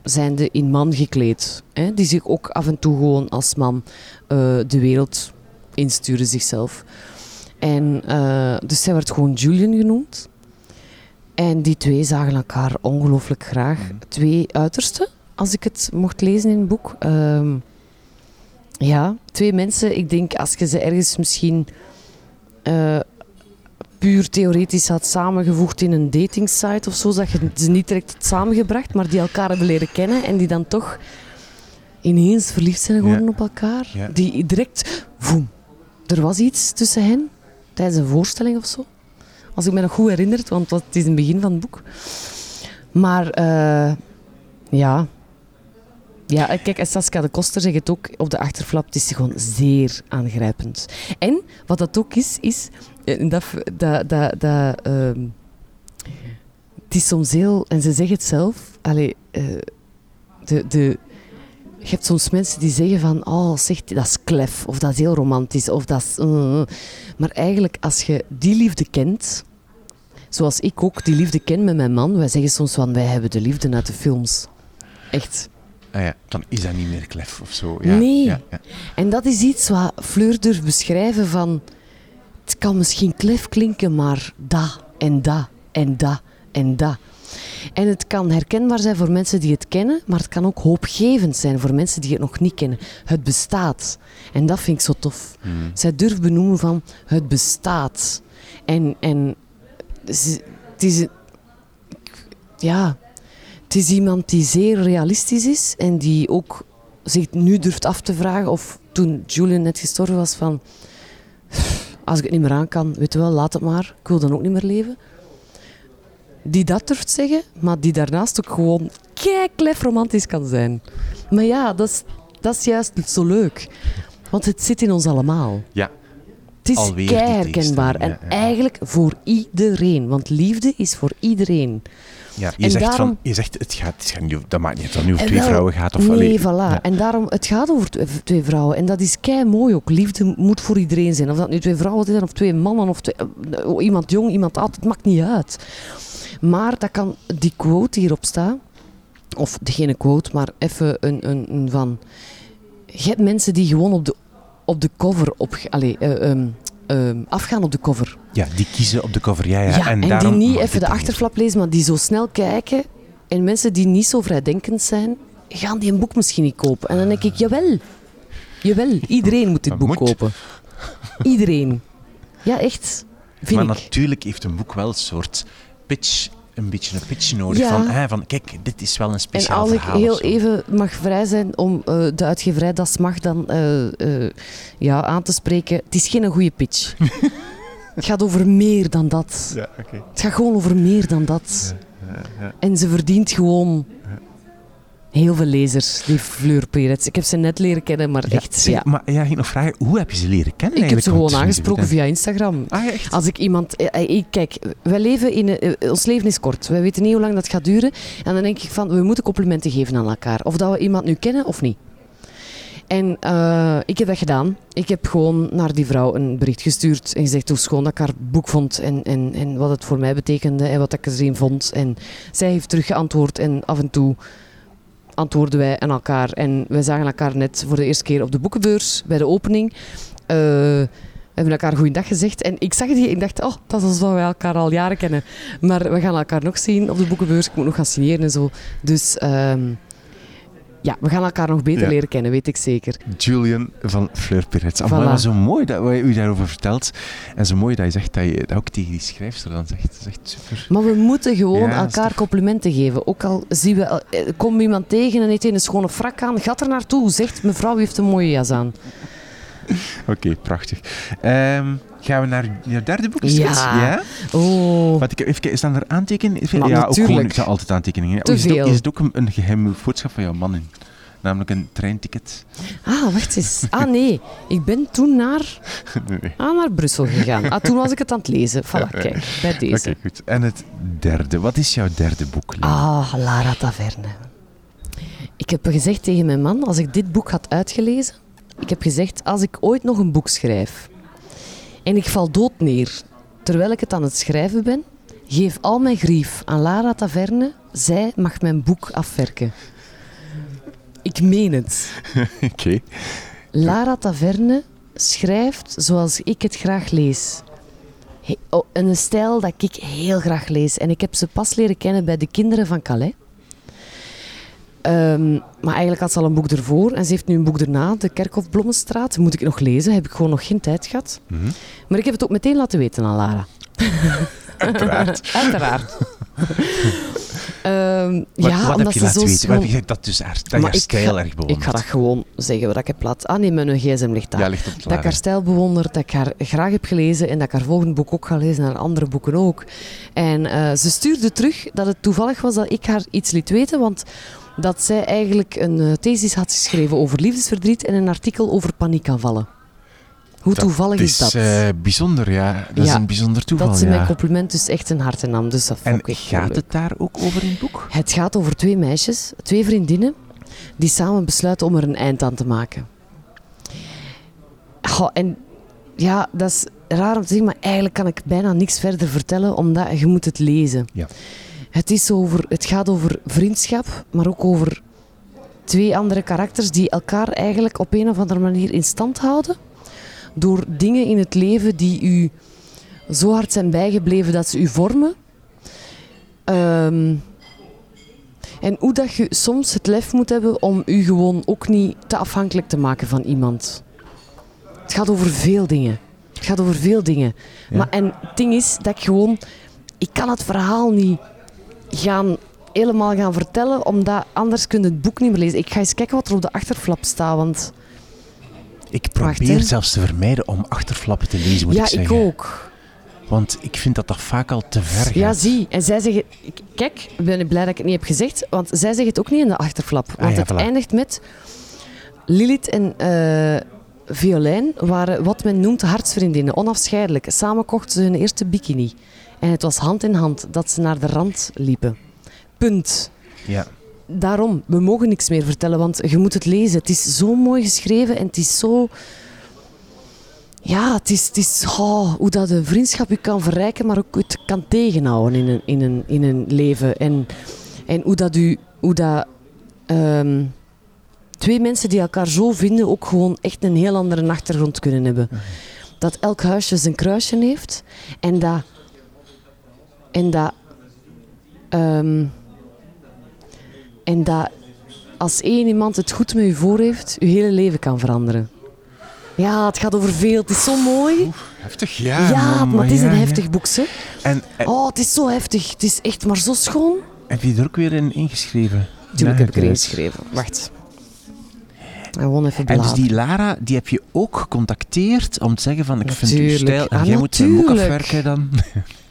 zijnde in man gekleed. Hè? Die zich ook af en toe gewoon als man eh, de wereld insturen zichzelf. En eh, dus zij werd gewoon Julian genoemd. En die twee zagen elkaar ongelooflijk graag. Twee uitersten, als ik het mocht lezen in het boek. Ehm, ja, twee mensen. Ik denk als je ze ergens misschien eh, puur theoretisch had samengevoegd in een datingsite of zo, dat je ze niet direct had samengebracht, maar die elkaar hebben leren kennen en die dan toch ineens verliefd zijn geworden Ja. op elkaar. Ja. Die direct, voem, er was iets tussen hen tijdens een voorstelling of zo. Als ik me nog goed herinner, want het is in het begin van het boek. Maar eh, ja. Ja, en kijk, en Saskia de Koster zegt het ook op de achterflap. Het is gewoon zeer aangrijpend. En wat dat ook is, is eh, dat, dat, dat, dat, ehm, het is soms heel, en ze zeggen het zelf, allee, eh, de, de, je hebt soms mensen die zeggen van, oh, zeg, dat is klef, of dat is heel romantisch, of dat is... eh, eh. Maar eigenlijk, als je die liefde kent, zoals ik ook die liefde ken met mijn man, wij zeggen soms van, wij hebben de liefde uit de films. Echt. Ah ja, dan is dat niet meer klef of zo. Ja, Nee. Ja, ja. En dat is iets wat Fleur durft beschrijven van... Het kan misschien klef klinken, maar dat en dat en dat en dat. En het kan herkenbaar zijn voor mensen die het kennen, maar het kan ook hoopgevend zijn voor mensen die het nog niet kennen. Het bestaat. En dat vind ik zo tof. Zij durft benoemen van het bestaat. En, en het is, ja, het is iemand die zeer realistisch is en die ook zich nu durft af te vragen of toen Julian net gestorven was van als ik het niet meer aan kan, weet je wel, laat het maar. Ik wil dan ook niet meer leven. Die dat durft zeggen, maar die daarnaast ook gewoon keiklef romantisch kan zijn. Maar ja, dat is, dat is juist zo leuk. Want het zit in ons allemaal. Ja. Het is Alweer keiherkenbaar. tegenstelling, En ja, ja. eigenlijk voor iedereen. Want liefde is voor iedereen. Ja, je En zegt daarom- van, je zegt, het gaat, het gaat niet, dat maakt niet uit, dat het nu over twee wel, vrouwen gaat. Of, nee, allee, voilà. ja. En daarom, het gaat over tw- twee vrouwen. En dat is kei mooi ook. Liefde moet voor iedereen zijn. Of dat nu twee vrouwen zijn, of twee mannen, of twee, eh, iemand jong, iemand oud. Het maakt niet uit. Maar dat kan die quote die hierop staat, of degene quote, maar even een, een, een van. Je hebt mensen die gewoon op de, op de cover op, allee, eh, ehm, ehm, afgaan op de cover. Ja, die kiezen op de cover. Ja, ja. Ja, en, daarom die niet even de er achterflap lezen, maar die zo snel kijken. En mensen die niet zo vrijdenkend zijn, gaan die een boek misschien niet kopen. En dan denk ik, jawel. Jawel, iedereen moet dit boek moet. kopen. Iedereen. Ja, echt. Vind maar ik. natuurlijk heeft een boek wel een soort pitch, een beetje een pitch nodig. Ja. Van, hè, van, kijk, dit is wel een En speciaal als ik verhaal. of heel even mag vrij zijn om eh, de uitgeverij Das Mag dan eh, eh, ja, aan te spreken. Het is geen goede pitch. *laughs* het gaat over meer dan dat. Ja, oké. Het gaat gewoon over meer dan dat. En ze verdient gewoon heel veel lezers, die Fleur Perets. Ik heb ze net leren kennen, maar Ja, echt, ja. Maar ja, ging nog vragen, hoe heb je ze leren kennen Ik heb ze gewoon aangesproken via Instagram. Ah, echt? Als ik iemand... eh, eh, Kijk, wij leven in... eh, ons leven is kort. Wij weten niet hoe lang dat gaat duren. En dan denk ik van, we moeten complimenten geven aan elkaar. Of dat we iemand nu kennen of niet. En ik heb dat gedaan. Ik heb gewoon naar die vrouw een bericht gestuurd en gezegd hoe schoon dat ik haar boek vond en, en, en wat het voor mij betekende en wat ik erin vond. En zij heeft terug geantwoord en af en toe antwoorden wij aan elkaar. En wij zagen elkaar net voor de eerste keer op de boekenbeurs bij de opening. Eh, we hebben elkaar goeiedag gezegd. En ik zag die en dacht, oh, dat is alsof wij elkaar al jaren kennen. Maar we gaan elkaar nog zien op de boekenbeurs. Ik moet nog gaan signeren en zo. Dus ehm, ja, we gaan elkaar nog beter Ja. leren kennen, weet ik zeker. Julian van Fleur. Voilà. Maar zo mooi dat wij u daarover vertelt. En zo mooi dat je zegt dat je dat ook tegen die schrijfster dan zegt. Dat is echt super. Maar we moeten gewoon Ja, elkaar toch- complimenten geven. Ook al zien we, eh, komt iemand tegen en heeft een schone frak aan, gaat er naartoe, zegt mevrouw u heeft een mooie jas aan. *laughs* Oké, prachtig. Ehm, gaan we naar je derde boek? Is Ja. ja? Oh, Wat ik, even, staan er aantekeningen? Maar ja, ook natuurlijk. gewoon, ik sta altijd aantekeningen. Te is, het ook, is het ook een, een geheime boodschap van jouw man in? Namelijk een treinticket. ah, wacht eens. Ah nee, ik ben toen naar, *laughs* nee, ah, naar Brussel gegaan. Ah, toen was ik het aan het lezen. Voilà, *laughs* kijk, bij deze. Oké, goed. En het derde. Wat is jouw derde boek? Ah, Lara Taverne. Ik heb gezegd tegen mijn man, als ik dit boek had uitgelezen, ik heb gezegd, als ik ooit nog een boek schrijf en ik val dood neer terwijl ik het aan het schrijven ben, geef al mijn grief aan Lara Taverne, zij mag mijn boek afwerken. Ik meen het. *laughs* Oké. Lara Taverne schrijft zoals ik het graag lees. He- oh, een stijl dat ik heel graag lees. En ik heb ze pas leren kennen bij de kinderen van Calais. Ehm, maar eigenlijk had ze al een boek ervoor. En ze heeft nu een boek erna, De Kerkhof Blommenstraat. Moet ik nog lezen, heb ik gewoon nog geen tijd gehad. Mhm. Maar ik heb het ook meteen laten weten aan Lara. *laughs* Uiteraard. *laughs* Uiteraard. *laughs* Ehm, Wat, ja, wat omdat heb je ze laten zo weten? Wat heb je gezegd dat dus haar, dat haar ik stijl ga- erg bewondert? Ik ga dat gewoon zeggen wat ik heb laten... Ah nee, mijn gsm ligt daar. Ja, ligt Dat ik haar stijl bewonder, dat ik haar graag heb gelezen en dat ik haar volgende boek ook ga lezen en haar andere boeken ook. En eh, ze stuurde terug dat het toevallig was dat ik haar iets liet weten, want dat zij eigenlijk een eh, thesis had geschreven over liefdesverdriet en een artikel over paniekaanvallen. Hoe Dat toevallig is, dat? eh, bijzonder, ja. Dat is Ja, een bijzonder toeval, dat ze ja. mijn compliment dus echt een hart nam. Dus dat vond En gaat leuk. het daar ook over in het boek? Het gaat over twee meisjes, twee vriendinnen, die samen besluiten om er een eind aan te maken. Goh, en ja, dat is raar om te zeggen, maar eigenlijk kan ik bijna niks verder vertellen, omdat je moet het lezen. Ja. Het, is over, het gaat over vriendschap, maar ook over twee andere karakters die elkaar eigenlijk op een of andere manier in stand houden. Door dingen in het leven die u zo hard zijn bijgebleven dat ze u vormen. Ehm, en hoe dat je soms het lef moet hebben om je gewoon ook niet te afhankelijk te maken van iemand. Het gaat over veel dingen. Het gaat over veel dingen. Ja. Maar, en het ding is dat ik gewoon... Ik kan het verhaal niet gaan, helemaal gaan vertellen, omdat anders kun je het boek niet meer lezen. Ik ga eens kijken wat er op de achterflap staat, want... Ik probeer zelfs te vermijden om achterflappen te lezen, moet ja, ik ik, zeggen. ook. Want ik vind dat dat vaak al te ver gaat. Ja, zie. En zij zeggen... ik- Kijk, ik ben blij dat ik het niet heb gezegd, want zij zeggen het ook niet in de achterflap. Want Ah ja, het voilà. eindigt met... Lilith en eh, Violijn waren wat men noemt hartsvriendinnen, onafscheidelijk. Samen kochten ze hun eerste bikini. En het was hand in hand dat ze naar de rand liepen. Punt. Ja. Daarom, we mogen niks meer vertellen, want je moet het lezen. Het is zo mooi geschreven en het is zo... Ja, het is, het is oh, hoe dat de vriendschap je kan verrijken, maar ook het kan tegenhouden in een, in een, in een leven. En, en hoe dat u... Hoe dat, ehm, twee mensen die elkaar zo vinden ook gewoon echt een heel andere achtergrond kunnen hebben. Dat elk huisje zijn kruisje heeft en dat... En dat... ehm, en dat als één iemand het goed met u voor heeft, uw hele leven kan veranderen. Ja, het gaat over veel. Het is zo mooi. Heftig, ja. Ja, maar het is een ja. heftig boek, hè. En, en Oh, het is zo heftig. Het is echt maar zo schoon. heb je er ook weer in ingeschreven? Tuurlijk heb ik erin geschreven. Wacht. Gewoon even En dus bladeren. die Lara, die heb je ook gecontacteerd om te zeggen van, ik vind uw stijl... En Ah, jij moet mijn boek afwerken dan? *laughs*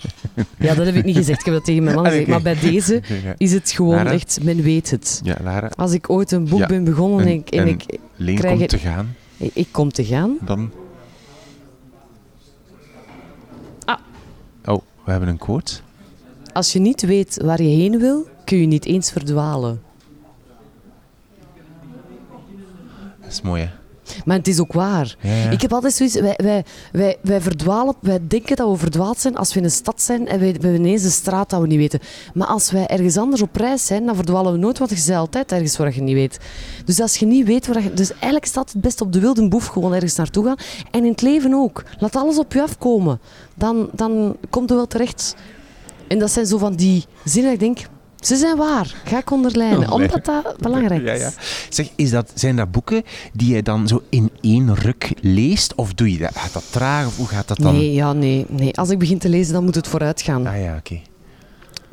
Ja, dat heb ik niet gezegd. Ik heb dat tegen mijn man Ah, gezegd. Maar bij deze is het gewoon Lara? echt... Men weet het. Ja, Lara, Als ik ooit een boek Ja. ben begonnen en, ik, en en- ik, Leen Krijg komt te gaan, ik, ik kom te gaan... dan... Ah. Oh, we hebben een quote. Als je niet weet waar je heen wil, kun je niet eens verdwalen. Dat is mooi, hè? Maar het is ook waar. Ja, ja. Ik heb altijd zoiets, wij, wij, wij, wij verdwalen, wij denken dat we verdwaald zijn als we in een stad zijn en wij, we hebben ineens een straat dat we niet weten. Maar als wij ergens anders op reis zijn, dan verdwalen we nooit, want je bent altijd ergens waar je niet weet. Dus als je niet weet waar je... Dus eigenlijk staat het best op de wilde boef gewoon ergens naartoe gaan. En in het leven ook. Laat alles op je afkomen. Dan, dan komt er wel terecht. En dat zijn zo van die zinnen dat ik denk, ze zijn waar. Ga ik onderlijnen. Oh, nee. Omdat dat belangrijk is. Ja, ja. Zeg, is dat, zijn dat boeken die jij dan zo in één ruk leest? Of doe je dat? Gaat dat traag? Of hoe gaat dat dan? Nee, ja, nee, nee. Als ik begin te lezen, dan moet het vooruit gaan. Ah ja, oké.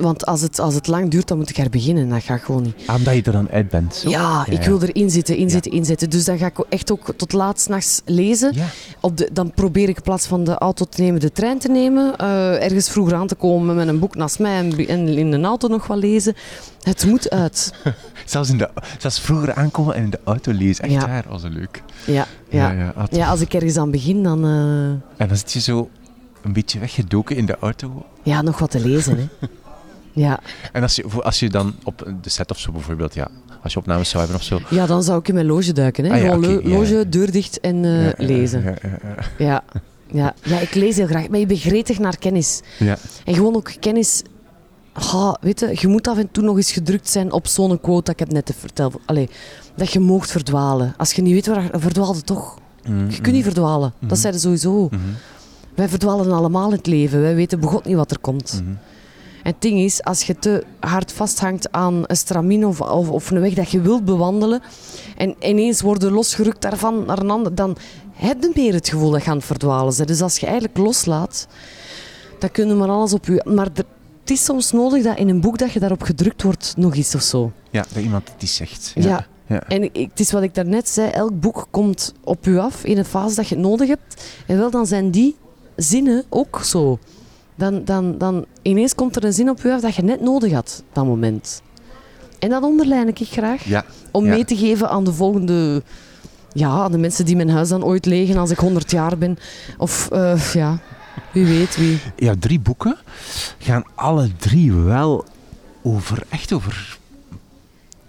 Want als het, als het lang duurt, dan moet ik herbeginnen. Dat gaat gewoon niet. Ah, Omdat je er dan uit bent. Zo. Ja, ik ja. wil erin zitten, Ja. inzitten, inzetten. Dus dan ga ik echt ook tot laat s'nachts lezen. Ja. Op de, dan probeer ik in plaats van de auto te nemen, de trein te nemen. Eh, ergens vroeger aan te komen met een boek naast mij en, en in de auto nog wat lezen. Het moet uit. *laughs* Zelfs, in de, zelfs vroeger aankomen en in de auto lezen. Echt Ja. waar, was het leuk. Ja, ja. ja, Ja, als ik ergens aan begin, dan... eh, En dan zit je zo een beetje weggedoken in de auto. ja, nog wat te lezen, hè. *laughs* Ja. En als je, als je dan op de set of zo bijvoorbeeld, ja, als je opnames zou hebben of zo. ja, dan zou ik in mijn loge duiken. Hè. Ah ja, loge, ja. deur dicht en eh, lezen. Ja, ja, ja. Ja. Ja. ja, ik lees heel graag. Maar je bent gretig naar kennis. Ja. En gewoon ook kennis... Ah, weet je, je moet af en toe nog eens gedrukt zijn op zo'n quote dat ik het net heb verteld. Allee, dat je moogt verdwalen. Als je niet weet waar... Verdwaalde toch. Mm, Je kunt niet verdwalen. Dat zeiden sowieso. Mhm, Wij verdwalen allemaal in het leven. Wij weten begot niet wat er komt. En het ding is, als je te hard vasthangt aan een stramien of, of, of een weg dat je wilt bewandelen en ineens worden losgerukt daarvan naar een ander, dan heb je meer het gevoel dat je aan het verdwalen bent. Dus als je eigenlijk loslaat, dan kun je maar alles op je... Maar er- het is soms nodig dat in een boek dat je daarop gedrukt wordt nog iets of zo. Ja, dat iemand het die zegt. Ja. ja. En ik, het is wat ik daarnet zei, elk boek komt op je af in een fase dat je het nodig hebt. En wel, dan zijn die zinnen ook zo. Dan, dan, dan ineens komt er een zin op je af dat je net nodig had, dat moment. En dat onderlijn ik graag. Ja. Om ja. mee te geven aan de volgende... Ja, aan de mensen die mijn huis dan ooit legen als ik 100 jaar ben. Of, eh, ja, wie weet wie. Ja, drie boeken gaan alle drie wel over, echt over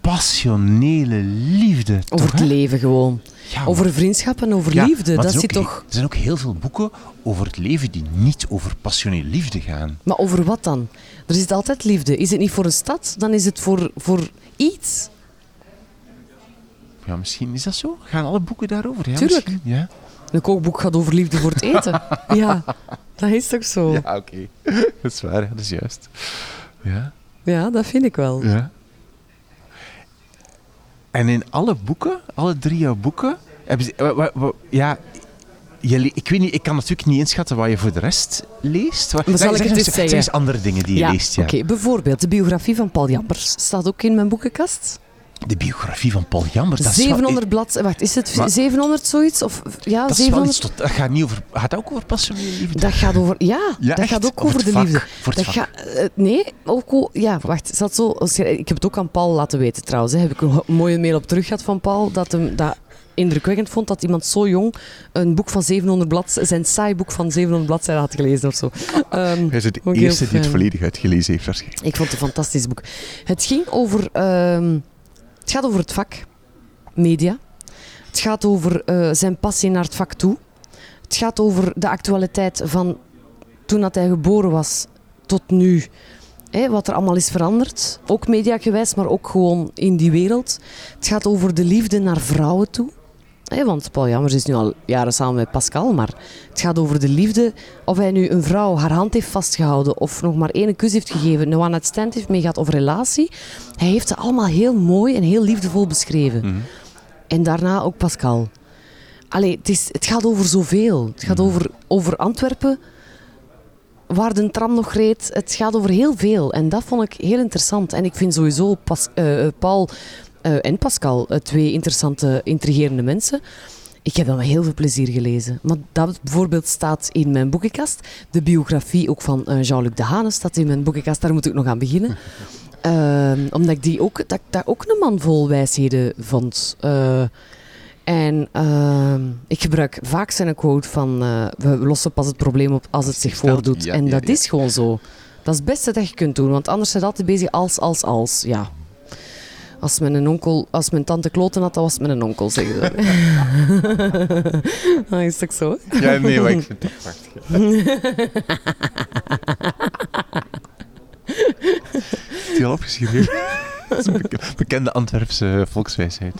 passionele liefde. Over toch, het hè? leven gewoon. Ja, Over vriendschap en over Ja, liefde. Dat er zit zijn ook- toch... Er zijn ook heel veel boeken over het leven die niet over passionele liefde gaan. Maar over wat dan? Er zit altijd liefde. Is het niet voor een stad, dan is het voor, voor iets. Ja, misschien is dat zo. Gaan alle boeken daarover? Ja, Tuurlijk. Ja, Een kookboek gaat over liefde voor het eten. *laughs* ja, dat is toch zo? ja oké. *laughs* dat is waar, dat is juist. Ja. Ja, dat vind ik wel. Ja. En in alle boeken, alle drie jouw boeken, hebben ze, ja, je le- ik weet niet, ik kan natuurlijk niet inschatten wat je voor de rest leest. Maar zal zeg- ik het eens zeggen? andere dingen die je Ja, leest. Ja. oké. Bijvoorbeeld de biografie van Paul Jambers staat ook in mijn boekenkast. De biografie van Paul Jambers. Dat is wel- 700 bladzijden. Wacht, is het Maar- 700 zoiets? Of, ja, dat, is wel 700. iets tot, dat gaat, niet over, gaat dat ook over passionele liefde? Dat gaat over, ja, Ja, dat gaat ook over het de vak, liefde. voor het dat gaat, eh, nee, ook, ja, wacht. het Zat zo, ik heb het ook aan Paul laten weten trouwens. Hè. Heb ik een mooie mail op terug gehad van Paul. Dat hem dat indrukwekkend vond dat iemand zo jong een boek van 700 bladzijden, zijn saai boek van 700 bladzijden had gelezen of zo. Ehm, Hij is heel eerste die het volledig uitgelezen heeft waarschijnlijk. ik vond het een fantastisch boek. Het ging over, ehm, het gaat over het vak, media. Het gaat over eh, zijn passie naar het vak toe. Het gaat over de actualiteit van toen dat hij geboren was tot nu. Wat er allemaal is veranderd. Ook mediagewijs, maar ook gewoon in die wereld. Het gaat over de liefde naar vrouwen toe. Hè, want Paul Jammers is nu al jaren samen met Pascal, maar het gaat over de liefde. Of hij nu een vrouw haar hand heeft vastgehouden of nog maar één kus heeft gegeven, een one-night stand heeft meegaat of relatie. Hij heeft ze allemaal heel mooi en heel liefdevol beschreven. Mhm. En daarna ook Pascal. Allee, het, is, het gaat over zoveel. Het gaat over, over Antwerpen, waar de tram nog reed. Het gaat over heel veel. En dat vond ik heel interessant. En ik vind sowieso Pas, eh, eh, Paul eh, en Pascal eh, twee interessante, intrigerende mensen. Ik heb dat met heel veel plezier gelezen. Maar dat bijvoorbeeld staat in mijn boekenkast. De biografie ook van eh, Jean-Luc Dehane staat in mijn boekenkast. Daar moet ik nog aan beginnen. *laughs* Ehm, omdat ik die ook, dat ik daar ook een man vol wijsheden vond. En ehm, ik gebruik vaak zijn quote van we lossen pas het probleem op als het zich voordoet. ja, en dat ja. is gewoon zo. Dat is het beste dat je kunt doen, want anders zijn je altijd bezig als, als, als. Ja. Als mijn, onkel, als mijn tante kloten had, dan was het mijn onkel, zeggen ze. *laughs* dat is toch zo? Ja, nee, maar ik vind het echt prachtig. *laughs* Is die al opgeschreven? Dat is een beke- bekende Antwerpse volkswijsheid.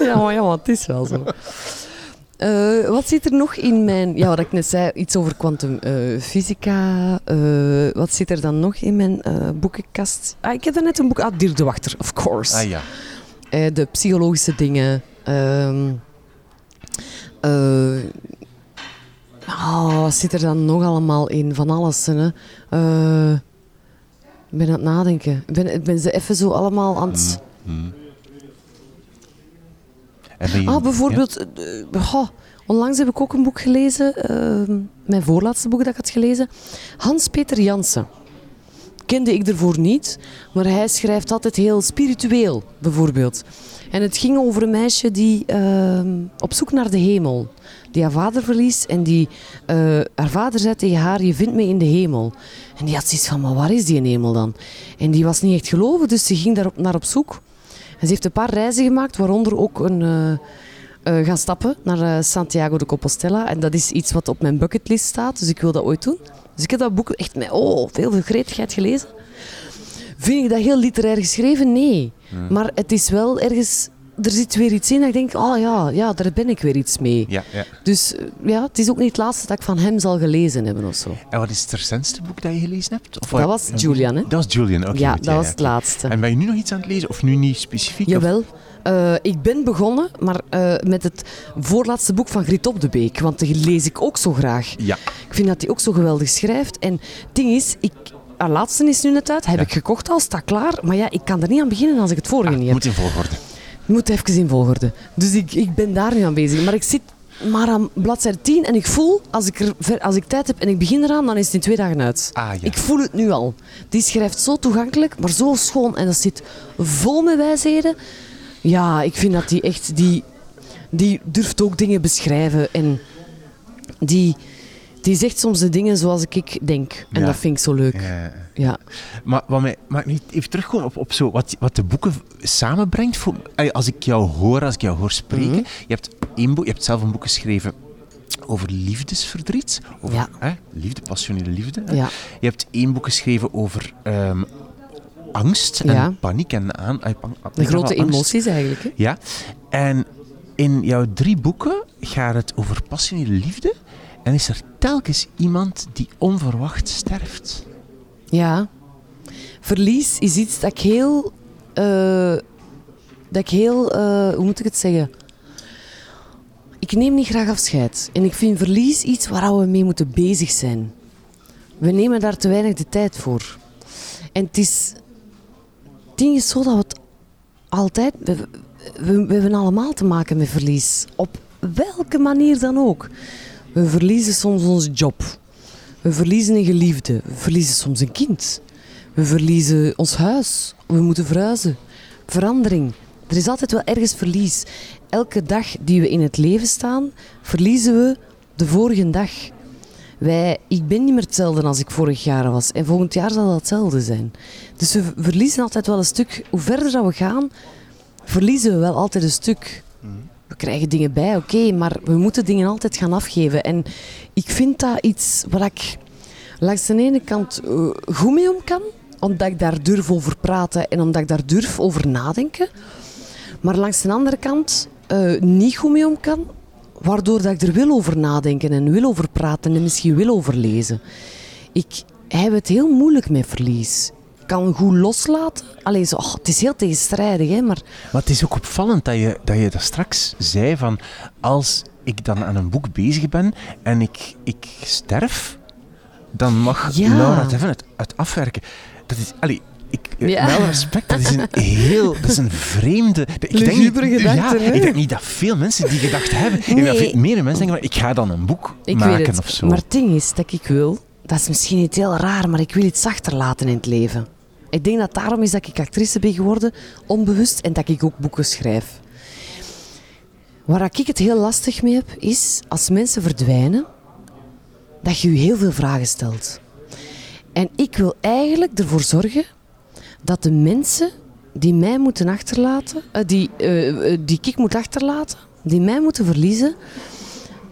ja, maar, ja, maar het is wel zo. Eh, wat zit er nog in mijn... Ja, wat ik net zei, iets over kwantumfysica. wat zit er dan nog in mijn eh, boekenkast? Ah, ik heb er net een boek... Ah, Dirk de Wachter, of course. Ah ja. Eh, de psychologische dingen. Eh, oh, wat zit er dan nog allemaal in? Van alles. Hè? Eh, ik ben aan het nadenken. Ik ben, ben ze even zo allemaal aan het... Hmm. En Ah, bijvoorbeeld, goh, onlangs heb ik ook een boek gelezen, ehm, mijn voorlaatste boek dat ik had gelezen. Hans-Peter Jansen. Kende ik ervoor niet, maar hij schrijft altijd heel spiritueel, bijvoorbeeld. En het ging over een meisje die ehm, op zoek naar de hemel. Die haar vader verliest en die, eh, haar vader zei tegen haar, je vindt me in de hemel. En die had zoiets van, maar waar is die hemel dan? En die was niet echt gelovig, dus ze ging daar naar op zoek. En ze heeft een paar reizen gemaakt, waaronder ook een, eh, eh, gaan stappen naar eh, Santiago de Compostela. En dat is iets wat op mijn bucketlist staat, dus ik wil dat ooit doen. Dus ik heb dat boek echt met oh, veel gretigheid gelezen. Vind ik dat heel literair geschreven? Nee. Maar het is wel ergens... Er zit weer iets in dat ik denk, oh ja, ja, daar ben ik weer iets mee. Ja, ja. Dus eh, ja, het is ook niet het laatste dat ik van hem zal gelezen hebben of zo. En wat is het recentste boek dat je gelezen hebt? Of Dat was Julian, hè? Dat was Julian, oké. ja, dat was het laatste. En ben je nu nog iets aan het lezen? Of nu niet specifiek? of- Jawel. Eh, ik ben begonnen maar, eh, met het voorlaatste boek van Griet Op de Beek. Want die lees ik ook zo graag. Ja. Ik vind dat hij ook zo geweldig schrijft. En het ding is, ik, haar laatste is nu net uit. Heb Ja. ik gekocht al, staat klaar. Maar ja, ik kan er niet aan beginnen als ik het vorige Ah, niet heb. moet in volgorde. Moet even in volgorde. Dus ik, ik ben daar nu aan bezig. Maar ik zit maar aan bladzijde 10 en ik voel, als ik, er, ver- als ik tijd heb en ik begin eraan, dan is het in twee dagen uit. Ah, ja. Ik voel het nu al. Die schrijft zo toegankelijk, maar zo schoon. En dat zit vol met wijsheden. Ja, ik vind dat die echt... Die, die durft ook dingen beschrijven. En die, die zegt soms de dingen zoals ik, ik denk. En Ja. dat vind ik zo leuk. Ja. Ja. Maar wat mij, maar niet even terugkomen op, op zo, wat, wat de boeken samenbrengt. Voor, als ik jou hoor, als ik jou hoor spreken. Mhm. Je hebt één boek, je hebt zelf een boek geschreven over liefdesverdriet. Over Ja. hè, liefde, passionele liefde. hè. Ja. Je hebt één boek geschreven over ehm, angst en Ja. paniek en aan, pan- De grote emoties eigenlijk. Hè? Ja. En in jouw drie boeken gaat het over passionele liefde. En is er telkens iemand die onverwacht sterft. Ja. Verlies is iets dat ik heel... eh, dat ik heel... eh, hoe moet ik het zeggen? Ik neem niet graag afscheid. En ik vind verlies iets waar we mee moeten bezig zijn. We nemen daar te weinig de tijd voor. En het is... Het is zo dat we het altijd... We, we hebben allemaal te maken met verlies. Op welke manier dan ook. We verliezen soms onze job. We verliezen een geliefde. We verliezen soms een kind. We verliezen ons huis. We moeten verhuizen. Verandering. Er is altijd wel ergens verlies. Elke dag die we in het leven staan, verliezen we de vorige dag. Wij, ik ben niet meer hetzelfde als ik vorig jaar was. En volgend jaar zal dat hetzelfde zijn. Dus we verliezen altijd wel een stuk. Hoe verder we gaan, verliezen we wel altijd een stuk. Krijgen dingen bij, oké, maar we moeten dingen altijd gaan afgeven. En ik vind dat iets waar ik langs de ene kant eh, goed mee om kan, omdat ik daar durf over praten en omdat ik daar durf over nadenken. Maar langs de andere kant eh, niet goed mee om kan, waardoor dat ik er wil over nadenken en wil over praten en misschien wil over lezen. Ik heb het heel moeilijk met verlies. Ik kan goed loslaten. Allee, zo, oh, het is heel tegenstrijdig, hè, maar Maar het is ook opvallend dat je dat, je dat straks zei van als ik dan aan een boek bezig ben en ik, ik sterf, dan mag Ja. Laura het even het, het afwerken. Dat is, allee, ik, eh, Ja. met alle respect, dat is een heel, dat is een vreemde... Ik denk, niet, gedachte, ja, ik denk niet dat veel mensen die gedacht hebben. Ik denk dat Nee. meer mensen denken, van, ik ga dan een boek Ik maken weet het. of zo. Maar het ding is dat ik wil, dat is misschien niet heel raar, maar ik wil iets achterlaten in het leven. Ik denk dat daarom is dat ik actrice ben geworden, onbewust, en dat ik ook boeken schrijf. Waar ik het heel lastig mee heb, is als mensen verdwijnen, dat je je heel veel vragen stelt. En ik wil eigenlijk ervoor zorgen dat de mensen die mij moeten achterlaten, eh, die, eh, eh, die ik moet achterlaten, die mij moeten verliezen,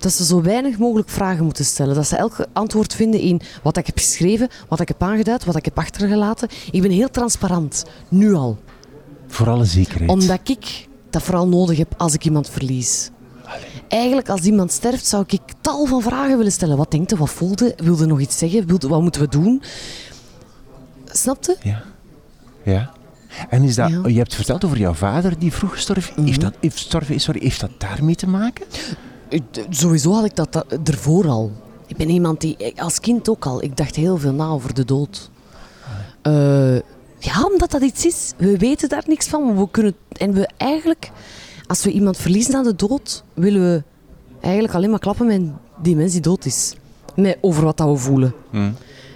dat ze zo weinig mogelijk vragen moeten stellen. Dat ze elk antwoord vinden in wat ik heb geschreven, wat ik heb aangeduid, wat ik heb achtergelaten. Ik ben heel transparant, nu al. Voor alle zekerheid. Omdat ik dat vooral nodig heb als ik iemand verlies. Eigenlijk, als iemand sterft, zou ik tal van vragen willen stellen. Wat denkt je, wat voelde? Wilde nog iets zeggen? Wilde, wat moeten we doen? Snapte? Ja. Ja. En is dat, Ja. Mhm. je hebt verteld over jouw vader die vroeg gestorven. Heeft, dat, heeft, is, sorry, heeft dat daarmee te maken? Ik- Sowieso had ik dat, dat ervoor al. Ik ben iemand die, ik- als kind ook al, ik dacht heel veel na over de dood. Eh, ja, omdat dat iets is. We weten daar niks van. Maar we kunnen, en we eigenlijk, als we iemand verliezen aan de dood, willen we eigenlijk alleen maar klappen met die mens die dood is. Met, over wat dat we voelen.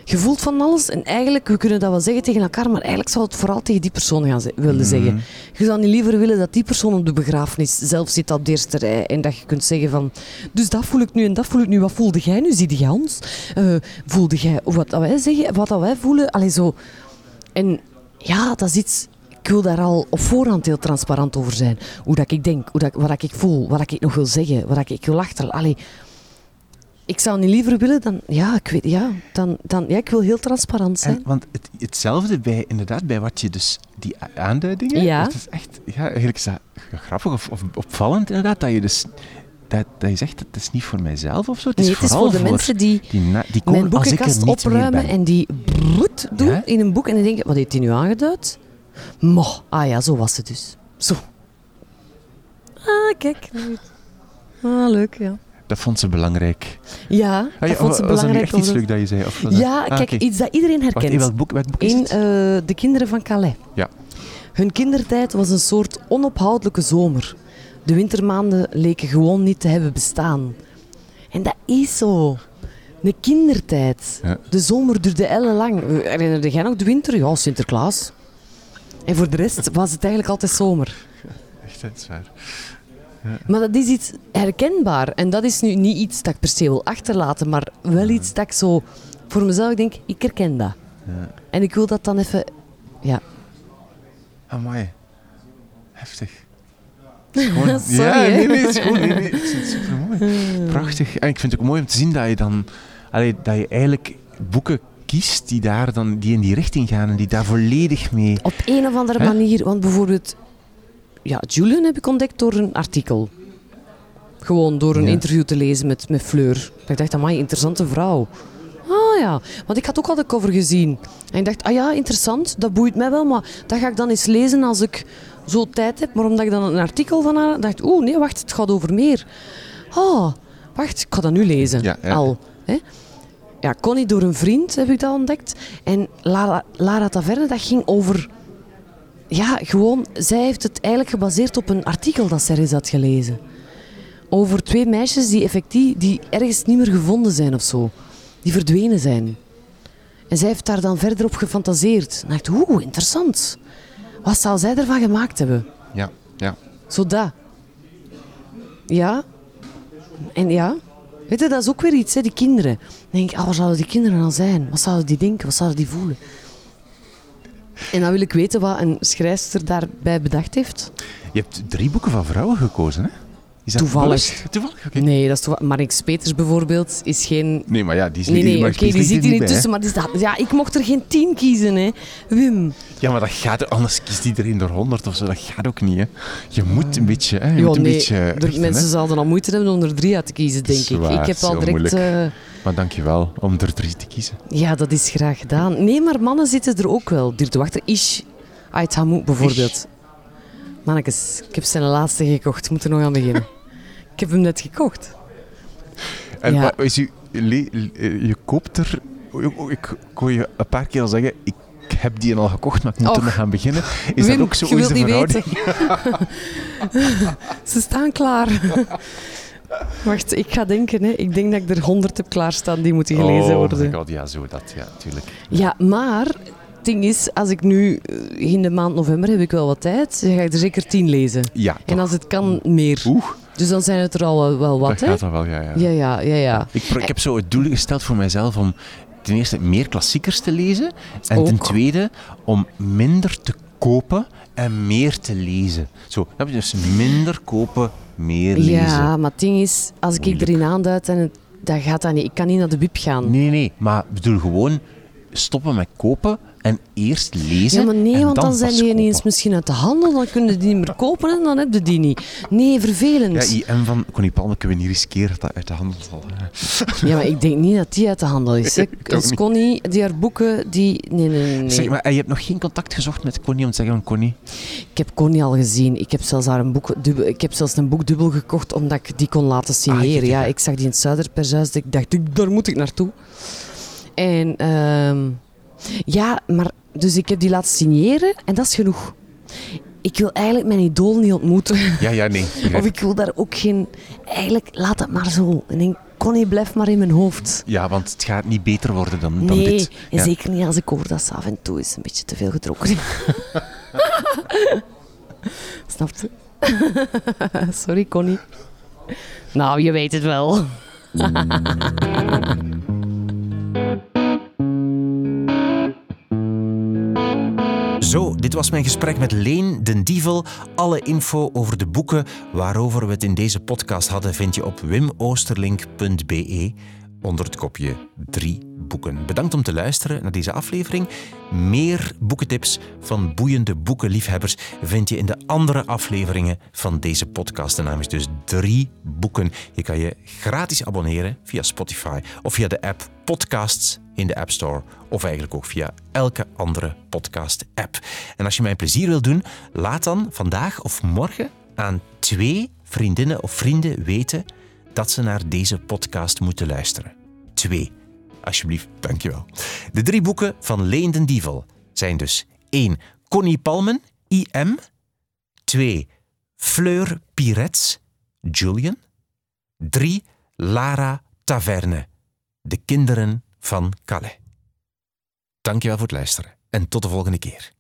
Je voelt van alles en eigenlijk, we kunnen dat wel zeggen tegen elkaar, maar eigenlijk zou het vooral tegen die persoon gaan ze- willen zeggen. Je zou niet liever willen dat die persoon op de begrafenis zelf zit op de eerste rij en dat je kunt zeggen van, dus dat voel ik nu en dat voel ik nu. Wat voelde jij nu? Zie jij ons? Eh, voelde jij wat dat wij zeggen, wat dat wij voelen? Allee, zo. En ja, dat is iets... Ik wil daar al op voorhand heel transparant over zijn. Hoe dat ik denk, hoe dat, wat dat ik voel, wat dat ik nog wil zeggen, wat dat ik wil achter... Allee, ik zou niet liever willen dan... Ja, ik weet... Ja, dan, dan, ja ik wil heel transparant zijn. En, want het, hetzelfde bij, inderdaad, bij wat je dus, die aanduidingen, Ja. het is echt, ja, eigenlijk is dat grappig of, of opvallend inderdaad, dat je dus, dat, dat je zegt, het is niet voor mijzelf of zo, het is nee, het is vooral voor de mensen die die, na, die komen mijn als ik boekenkast opruimen en die broed doen Ja? in een boek en die denken, wat heeft hij nu aangeduid? Mo, ah ja, zo was het dus. Zo. Ah, kijk. Ah, leuk, ja. Dat vond ze belangrijk. Ja, Ah, dat vond ze was dat nu belangrijk. echt iets leuk dat je zei? Of was Ja, Ah, kijk, iets dat iedereen Wacht, herkent. in welk boek, welk boek is In eh, De Kinderen van Calais. Ja. Hun kindertijd was een soort onophoudelijke zomer. De wintermaanden leken gewoon niet te hebben bestaan. En dat is zo. De kindertijd. Ja. De zomer duurde ellenlang. Herinnerde jij nog de winter? Ja, Sinterklaas. En voor de rest was het eigenlijk altijd zomer. Echt, dat is waar. Maar dat is iets herkenbaar. En dat is nu niet iets dat ik per se wil achterlaten, maar wel iets dat ik zo voor mezelf denk, ik herken dat. En ik wil dat dan even... Ja. Amai. Heftig. *laughs* Gewoon- Sorry, ja, nee, nee, het is gewoon, nee, nee, het super mooi. *laughs* Prachtig. En ik vind het ook mooi om te zien dat je dan, allee, dat je eigenlijk boeken kiest die daar dan, die in die richting gaan en die daar volledig mee. Op een of andere manier, want bijvoorbeeld... Ja, Julian heb ik ontdekt door een artikel. Gewoon door een Ja. interview te lezen met, met Fleur. Ik dacht, amai, interessante vrouw. Ah Ah ja, want ik had ook al de cover gezien. En ik dacht, ah ja, interessant, dat boeit mij wel, maar dat ga ik dan eens lezen als ik zo tijd heb. Maar omdat ik dan een artikel van haar dacht, oeh, nee, wacht, het gaat over meer. Oh, wacht, ik ga dat nu lezen. Ja, ja. Al. Hè? Ja, Connie door een vriend heb ik dat ontdekt. En Lara, Lara Taverne, dat ging over... Ja, gewoon, zij heeft het eigenlijk gebaseerd op een artikel dat zij eens had gelezen. Over twee meisjes die effectief, die ergens niet meer gevonden zijn of zo. Die verdwenen zijn. En zij heeft daar dan verder op gefantaseerd. En dacht, oeh, interessant. Wat zou zij ervan gemaakt hebben? Ja, ja. Zo dat. Ja. En ja. Weet je, dat is ook weer iets, hè, die kinderen. Dan denk ik, ah, waar zouden die kinderen dan zijn? Wat zouden die denken? Wat zouden die voelen? En dan wil ik weten wat een schrijfster daarbij bedacht heeft. Je hebt drie boeken van vrouwen gekozen, hè? Is dat Toevallig. Toevallig. Nee, dat is toch... Marix Peters bijvoorbeeld is geen... Nee, maar ja, die is Nee, niet nee, oké, die zit er hier niet tussen, maar die staat... Ja, ik mocht er geen tien kiezen, hè. Wim. Ja, maar dat gaat anders kiest iedereen door 100 of zo. Dat gaat ook niet, hè. Je moet een beetje, hè. Je Ja, moet een nee, beetje er- richten, mensen hè. zouden al moeite hebben om er drie uit te kiezen, denk ik. Zwaar, ik heb al direct... Maar dankjewel om er drie te kiezen. Ja, dat is graag gedaan. Nee, maar mannen zitten er ook wel. Duurt wachter. Ish Ait Hamouk bijvoorbeeld. Mannekes, ik heb zijn laatste gekocht. Ik moet er nog aan beginnen. Ik heb hem net gekocht. En Ja. is u, le- le- je koopt er... Ik, ik kon je een paar keer al zeggen, ik heb die al gekocht, maar ik moet er nog gaan beginnen. Is Wim, dat ook zo? je wilt niet weten. *laughs* Ze staan klaar. Wacht, ik ga denken. Hè. Ik denk dat ik er honderd heb klaarstaan die moeten gelezen oh worden. my god, ja, zo dat, ja, tuurlijk. Ja, maar het ding is, als ik nu eh, in de maand november heb ik wel wat tijd, dan ga ik er zeker tien lezen. Ja, En toch. als het kan, meer. Oeh, Dus dan zijn het er al wel, wat, dat hè? gaat dan wel, ja, ja. Ja, ja, ja, ja. Ik, ik heb zo het doel gesteld voor mijzelf om ten eerste meer klassiekers te lezen. En ten tweede om minder te kopen en meer te lezen. Zo, dat je dus minder kopen, meer lezen. Ja, maar het ding is, als ik Moeilijk. erin aanduid, en het, gaat dat niet. Ik kan niet naar de bib gaan. Nee, nee, maar ik bedoel gewoon stoppen met kopen en eerst lezen. Ja, maar nee, en want dan, zijn die ineens kopen. misschien uit de handel, dan kunnen die niet meer kopen en dan heb je die niet. Nee, vervelend. Ja, IM van Connie Palme kunnen we niet riskeren dat dat uit de handel zal. hè. Ja, maar ik denk niet dat die uit de handel is. Hè. *laughs* Dus. Connie, die haar boeken, die... Nee, nee, nee. Zeg maar, en je hebt nog geen contact gezocht met Connie om te zeggen van Connie? Ik heb Connie al gezien. Ik heb zelfs haar een boek dubbel, ik heb zelfs een boek dubbel gekocht omdat ik die kon laten signeren. Ah, kijk, ja, ik zag die in het Zuiderpershuis. Ik dacht, daar moet ik naartoe. En ehm, ja, maar dus ik heb die laten signeren en dat is genoeg. Ik wil eigenlijk mijn idool niet ontmoeten. Ja, ja, nee. Of ik wil daar ook geen... Eigenlijk, laat het maar zo. En denk, Connie, blijf maar in mijn hoofd. Ja, want het gaat niet beter worden dan, dan Nee, dit. en Ja. zeker niet als ik hoor dat ze af en toe eens een beetje te veel gedronken. *laughs* Snap je? *laughs* Sorry, Connie. Nou, je weet het wel. Zo, dit was mijn gesprek met Leen den Dievel. Alle info over de boeken waarover we het in deze podcast hadden vind je op wimoosterlink.be onder het kopje drie boeken. Bedankt om te luisteren naar deze aflevering. Meer boekentips van boeiende boekenliefhebbers vind je in de andere afleveringen van deze podcast. De naam is dus drie boeken. Je kan je gratis abonneren via Spotify of via de app Podcasts in de App Store of eigenlijk ook via elke andere podcast-app. En als je mij plezier wil doen, laat dan vandaag of morgen aan twee vriendinnen of vrienden weten dat ze naar deze podcast moeten luisteren. Twee. Alsjeblieft, dankjewel. De drie boeken van Leen den Dievel zijn dus 1. Connie Palmen, IM. 2. Fleur Pirets, Julian. 3. Lara Taverne, De Kinderen van Calais. Dankjewel voor het luisteren en tot de volgende keer.